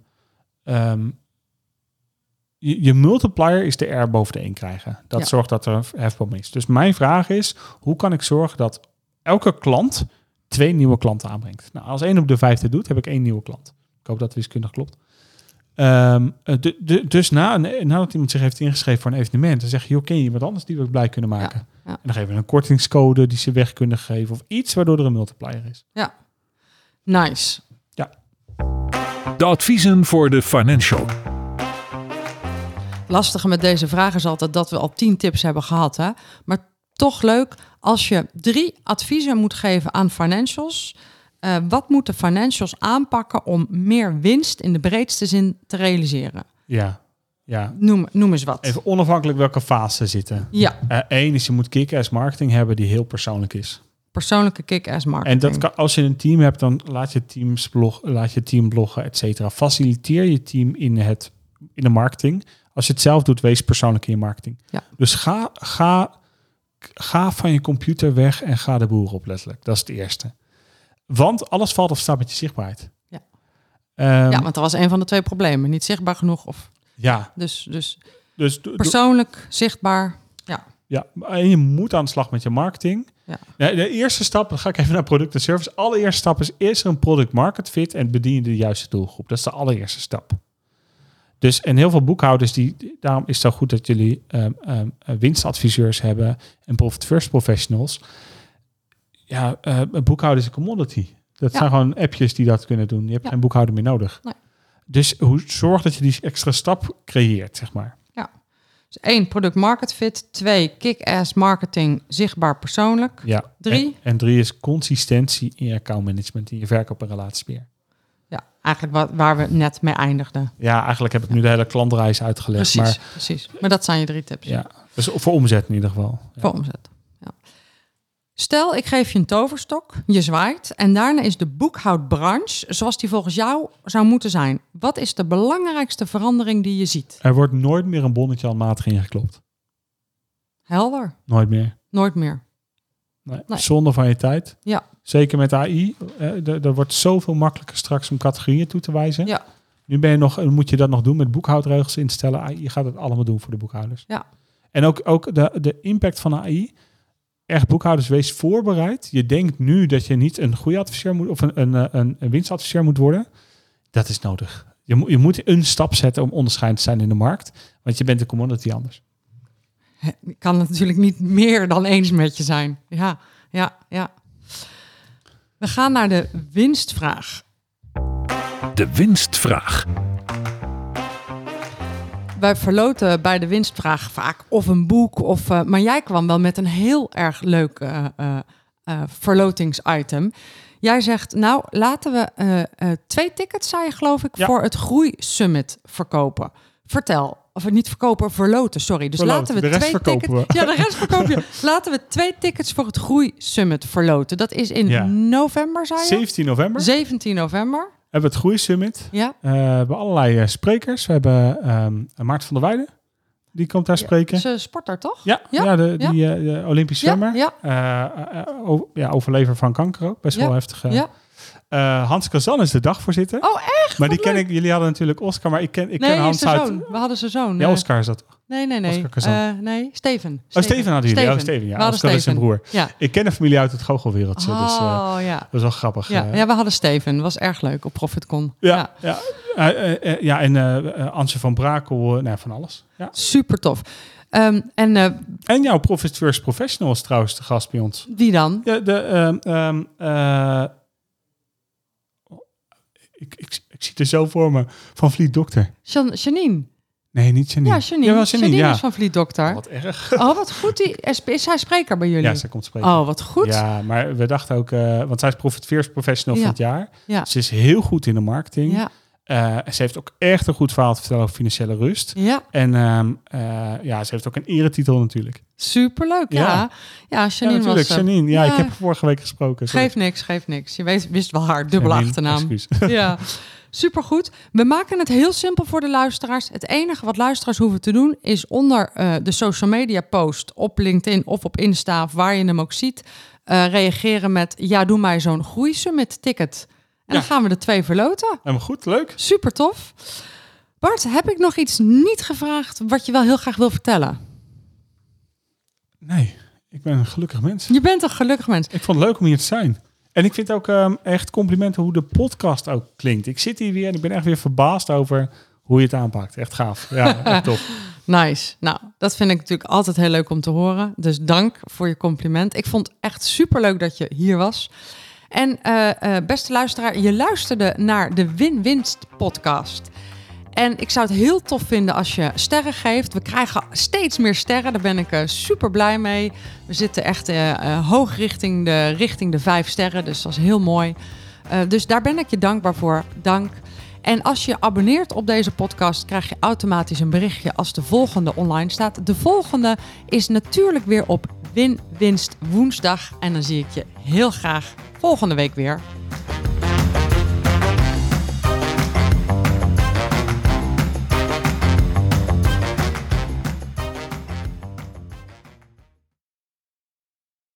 je, je multiplier is de R boven de 1 krijgen. Dat Ja. zorgt dat er een hefboom is. Dus mijn vraag is, hoe kan ik zorgen dat elke klant twee nieuwe klanten aanbrengt? Nou, als één op de vijfde doet, heb ik één nieuwe klant. Ik hoop dat wiskundig klopt. Ehm, eh, de, de, dus na nadat iemand zich heeft ingeschreven voor een evenement, dan zeg je, joh, ken je iemand anders die we blij kunnen maken? ja. En dan geven we een kortingscode die ze weg kunnen geven of iets waardoor er een multiplier is. Nice. De adviezen voor de financial. Lastige met deze vraag is altijd dat we al tien tips hebben gehad. Hè? Maar toch leuk als je drie adviezen moet geven aan financials. eh, wat moeten financials aanpakken om meer winst in de breedste zin te realiseren? Ja, ja. Noem, noem eens wat. Even onafhankelijk welke fase ze zitten. Ja, Eén is je moet kick-ass marketing hebben die heel persoonlijk is. persoonlijke kick-ass marketing. En dat kan, als je een team hebt, dan laat je, teams blog, laat je team bloggen, et cetera. Faciliteer je team in, het, in de marketing. Als je het zelf doet, wees persoonlijk in je marketing. Ja. Dus ga, ga, ga van je computer weg en ga de boer op, letterlijk. Dat is het eerste. Want alles valt of staat met je zichtbaarheid. Ja. Ehm, ja, want dat was een van de twee problemen. Niet zichtbaar genoeg. Of, ja, dus, dus dus persoonlijk, zichtbaar. Ja, Ja, en je moet aan de slag met je marketing. Ja. De, de eerste stap, dan ga ik even naar product en service. Allereerste stap is, is er een product market fit en bedien je de juiste doelgroep. Dat is de allereerste stap. Dus en heel veel boekhouders, die, daarom is het zo goed dat jullie ehm, ehm, eh, winstadviseurs hebben en profit first professionals. Ja, eh boekhouden is een commodity. Dat Ja. zijn gewoon appjes die dat kunnen doen. Je hebt Ja. geen boekhouder meer nodig. Nee. Dus hoe zorg dat je die extra stap creëert, zeg maar. dus één, product market fit. Twee, kick-ass marketing, zichtbaar persoonlijk. Ja. Drie? En, en drie is consistentie in je accountmanagement, in je verkoop en relatiebeheer. Ja, eigenlijk wat, waar we net mee eindigden. Ja, eigenlijk heb ik nu de hele klantreis uitgelegd. Precies, Maar precies. Maar dat zijn je drie tips ja, dus voor omzet in ieder geval. Voor omzet. Ja. Stel, ik geef je een toverstok, je zwaait en daarna is de boekhoudbranche zoals die volgens jou zou moeten zijn. Wat is de belangrijkste verandering die je ziet? Er wordt nooit meer een bonnetje aan matig ingeklopt. Helder, Nooit meer. nooit meer. Nee. Nee. Zonde van je tijd. Ja. Zeker met AI. Eh, er wordt zoveel makkelijker straks om categorieën toe te wijzen. Ja. Nu ben je nog, eh, moet je dat nog doen met boekhoudregels instellen. AI gaat het allemaal doen voor de boekhouders. Ja. En ook, ook de, de impact van AI. echt boekhouders, wees voorbereid. Je denkt nu dat je niet een goede adviseur moet of een, een, eh, een, een winstadviseur moet worden. Dat is nodig. Je, moet je moet een stap zetten om onderscheidend te zijn in de markt. Want je bent een commodity anders. Ik kan het natuurlijk niet meer dan eens met je zijn. Ja, ja, ja. We gaan naar de winstvraag. De winstvraag. Wij verloten bij de winstvraag vaak of een boek, of, uh, maar jij kwam wel met een heel erg leuk uh, uh, verlotingsitem. Jij zegt, nou, laten we twee tickets, zei je geloof ik, Ja. voor het Groei Summit verkopen. Vertel. Of niet verkopen, verloten, sorry. Dus Verloten. laten we De rest twee verkopen tickets. we. Ja, de rest verkoop je. Laten we twee tickets voor het Groei Summit verloten. Dat is in Ja. november, zei je? 17 november 17 november. hebben we het Groeisummit. Ja. Eh, we hebben allerlei eh, sprekers. We hebben ehm Maarten van der Weijden. Die komt daar spreken. Ze sporter, toch? Ja, Ja, ja, de, ja. die de Olympisch zwemmer. Ja, Eh, ja, overlever van kanker ook. Best wel heftig. ja. Eh, Hans Kazan is de dagvoorzitter. Oh, echt? maar die ken ik. Jullie hadden natuurlijk Oscar, maar ik ken, ik nee, ken Hans uit. We hadden zijn zoon. Ja, eh, Oscar is dat. Nee, nee, nee. Eh, nee, Steven. Oh, Steven hadden jullie. Steven. Oh, Steven, ja. We Oscar is zijn broer. Ja. Ik ken de familie uit het goochelwereldje, dus Oh, ja. dat is wel grappig. Ja, ja, we hadden Steven. Was erg leuk op ProfitCon. ja, ja. Eh, ja, en Antje van Brakel, nou, van alles. Ja. Super tof. Ehm, en En jouw Profit First Professional is trouwens de gast bij ons. wie dan? Ja, de, ehm, ehm, eh, ik, ik, ik zie het er zo voor me. Van Vliet Dokter. Jan, Janine. Nee, niet Janine. Ja, Janine. Jawel, Janine, ja. is van Vliet Dokter. Wat erg. Oh, wat goed. Die, is, hij spreker bij jullie? Ja, zij komt spreken. oh, wat goed. Ja, maar we dachten ook, eh, want zij is Profit First Professional Ja. van het jaar. Ja. Ze is heel goed in de marketing. Ja. Eh, ze heeft ook echt een goed verhaal te vertellen over financiële rust. ja. En ehm, eh, ja, ze heeft ook een eretitel natuurlijk. Superleuk. Ja. Ja, Ja. Janine ja, natuurlijk. was... Janine. Ja, ja. ik heb vorige week gesproken. sorry. Geef niks, geef niks. Je weet, wist wel haar dubbele achternaam. excuus. Ja, supergoed. We maken het heel simpel voor de luisteraars. Het enige wat luisteraars hoeven te doen is onder eh, de social media post op LinkedIn of op Insta, of waar je hem ook ziet, eh, reageren met ja, doe mij zo'n groeisummit ticket. En dan gaan we de twee verloten. Helemaal goed, leuk. Super tof. Bart, heb ik nog iets niet gevraagd wat je wel heel graag wil vertellen? Nee, ik ben een gelukkig mens. Je bent een gelukkig mens. Ik vond het leuk om hier te zijn. En ik vind ook ehm, echt complimenten hoe de podcast ook klinkt. Ik zit hier weer en ik ben echt weer verbaasd over hoe je het aanpakt. Echt gaaf. Ja, echt tof. Nice. Nou, dat vind ik natuurlijk altijd heel leuk om te horen. Dus dank voor je compliment. Ik vond echt superleuk dat je hier was. En eh, eh, beste luisteraar, je luisterde naar de Win-Winst podcast. En ik zou het heel tof vinden als je sterren geeft. We krijgen steeds meer sterren. Daar ben ik super blij mee. We zitten echt eh, eh, hoog richting de, richting de vijf sterren. Dus dat is heel mooi. Eh, dus daar ben ik je dankbaar voor. Dank. En als je abonneert op deze podcast, krijg je automatisch een berichtje als de volgende online staat. De volgende is natuurlijk weer op Win-Winst woensdag. En dan zie ik je heel graag volgende week weer.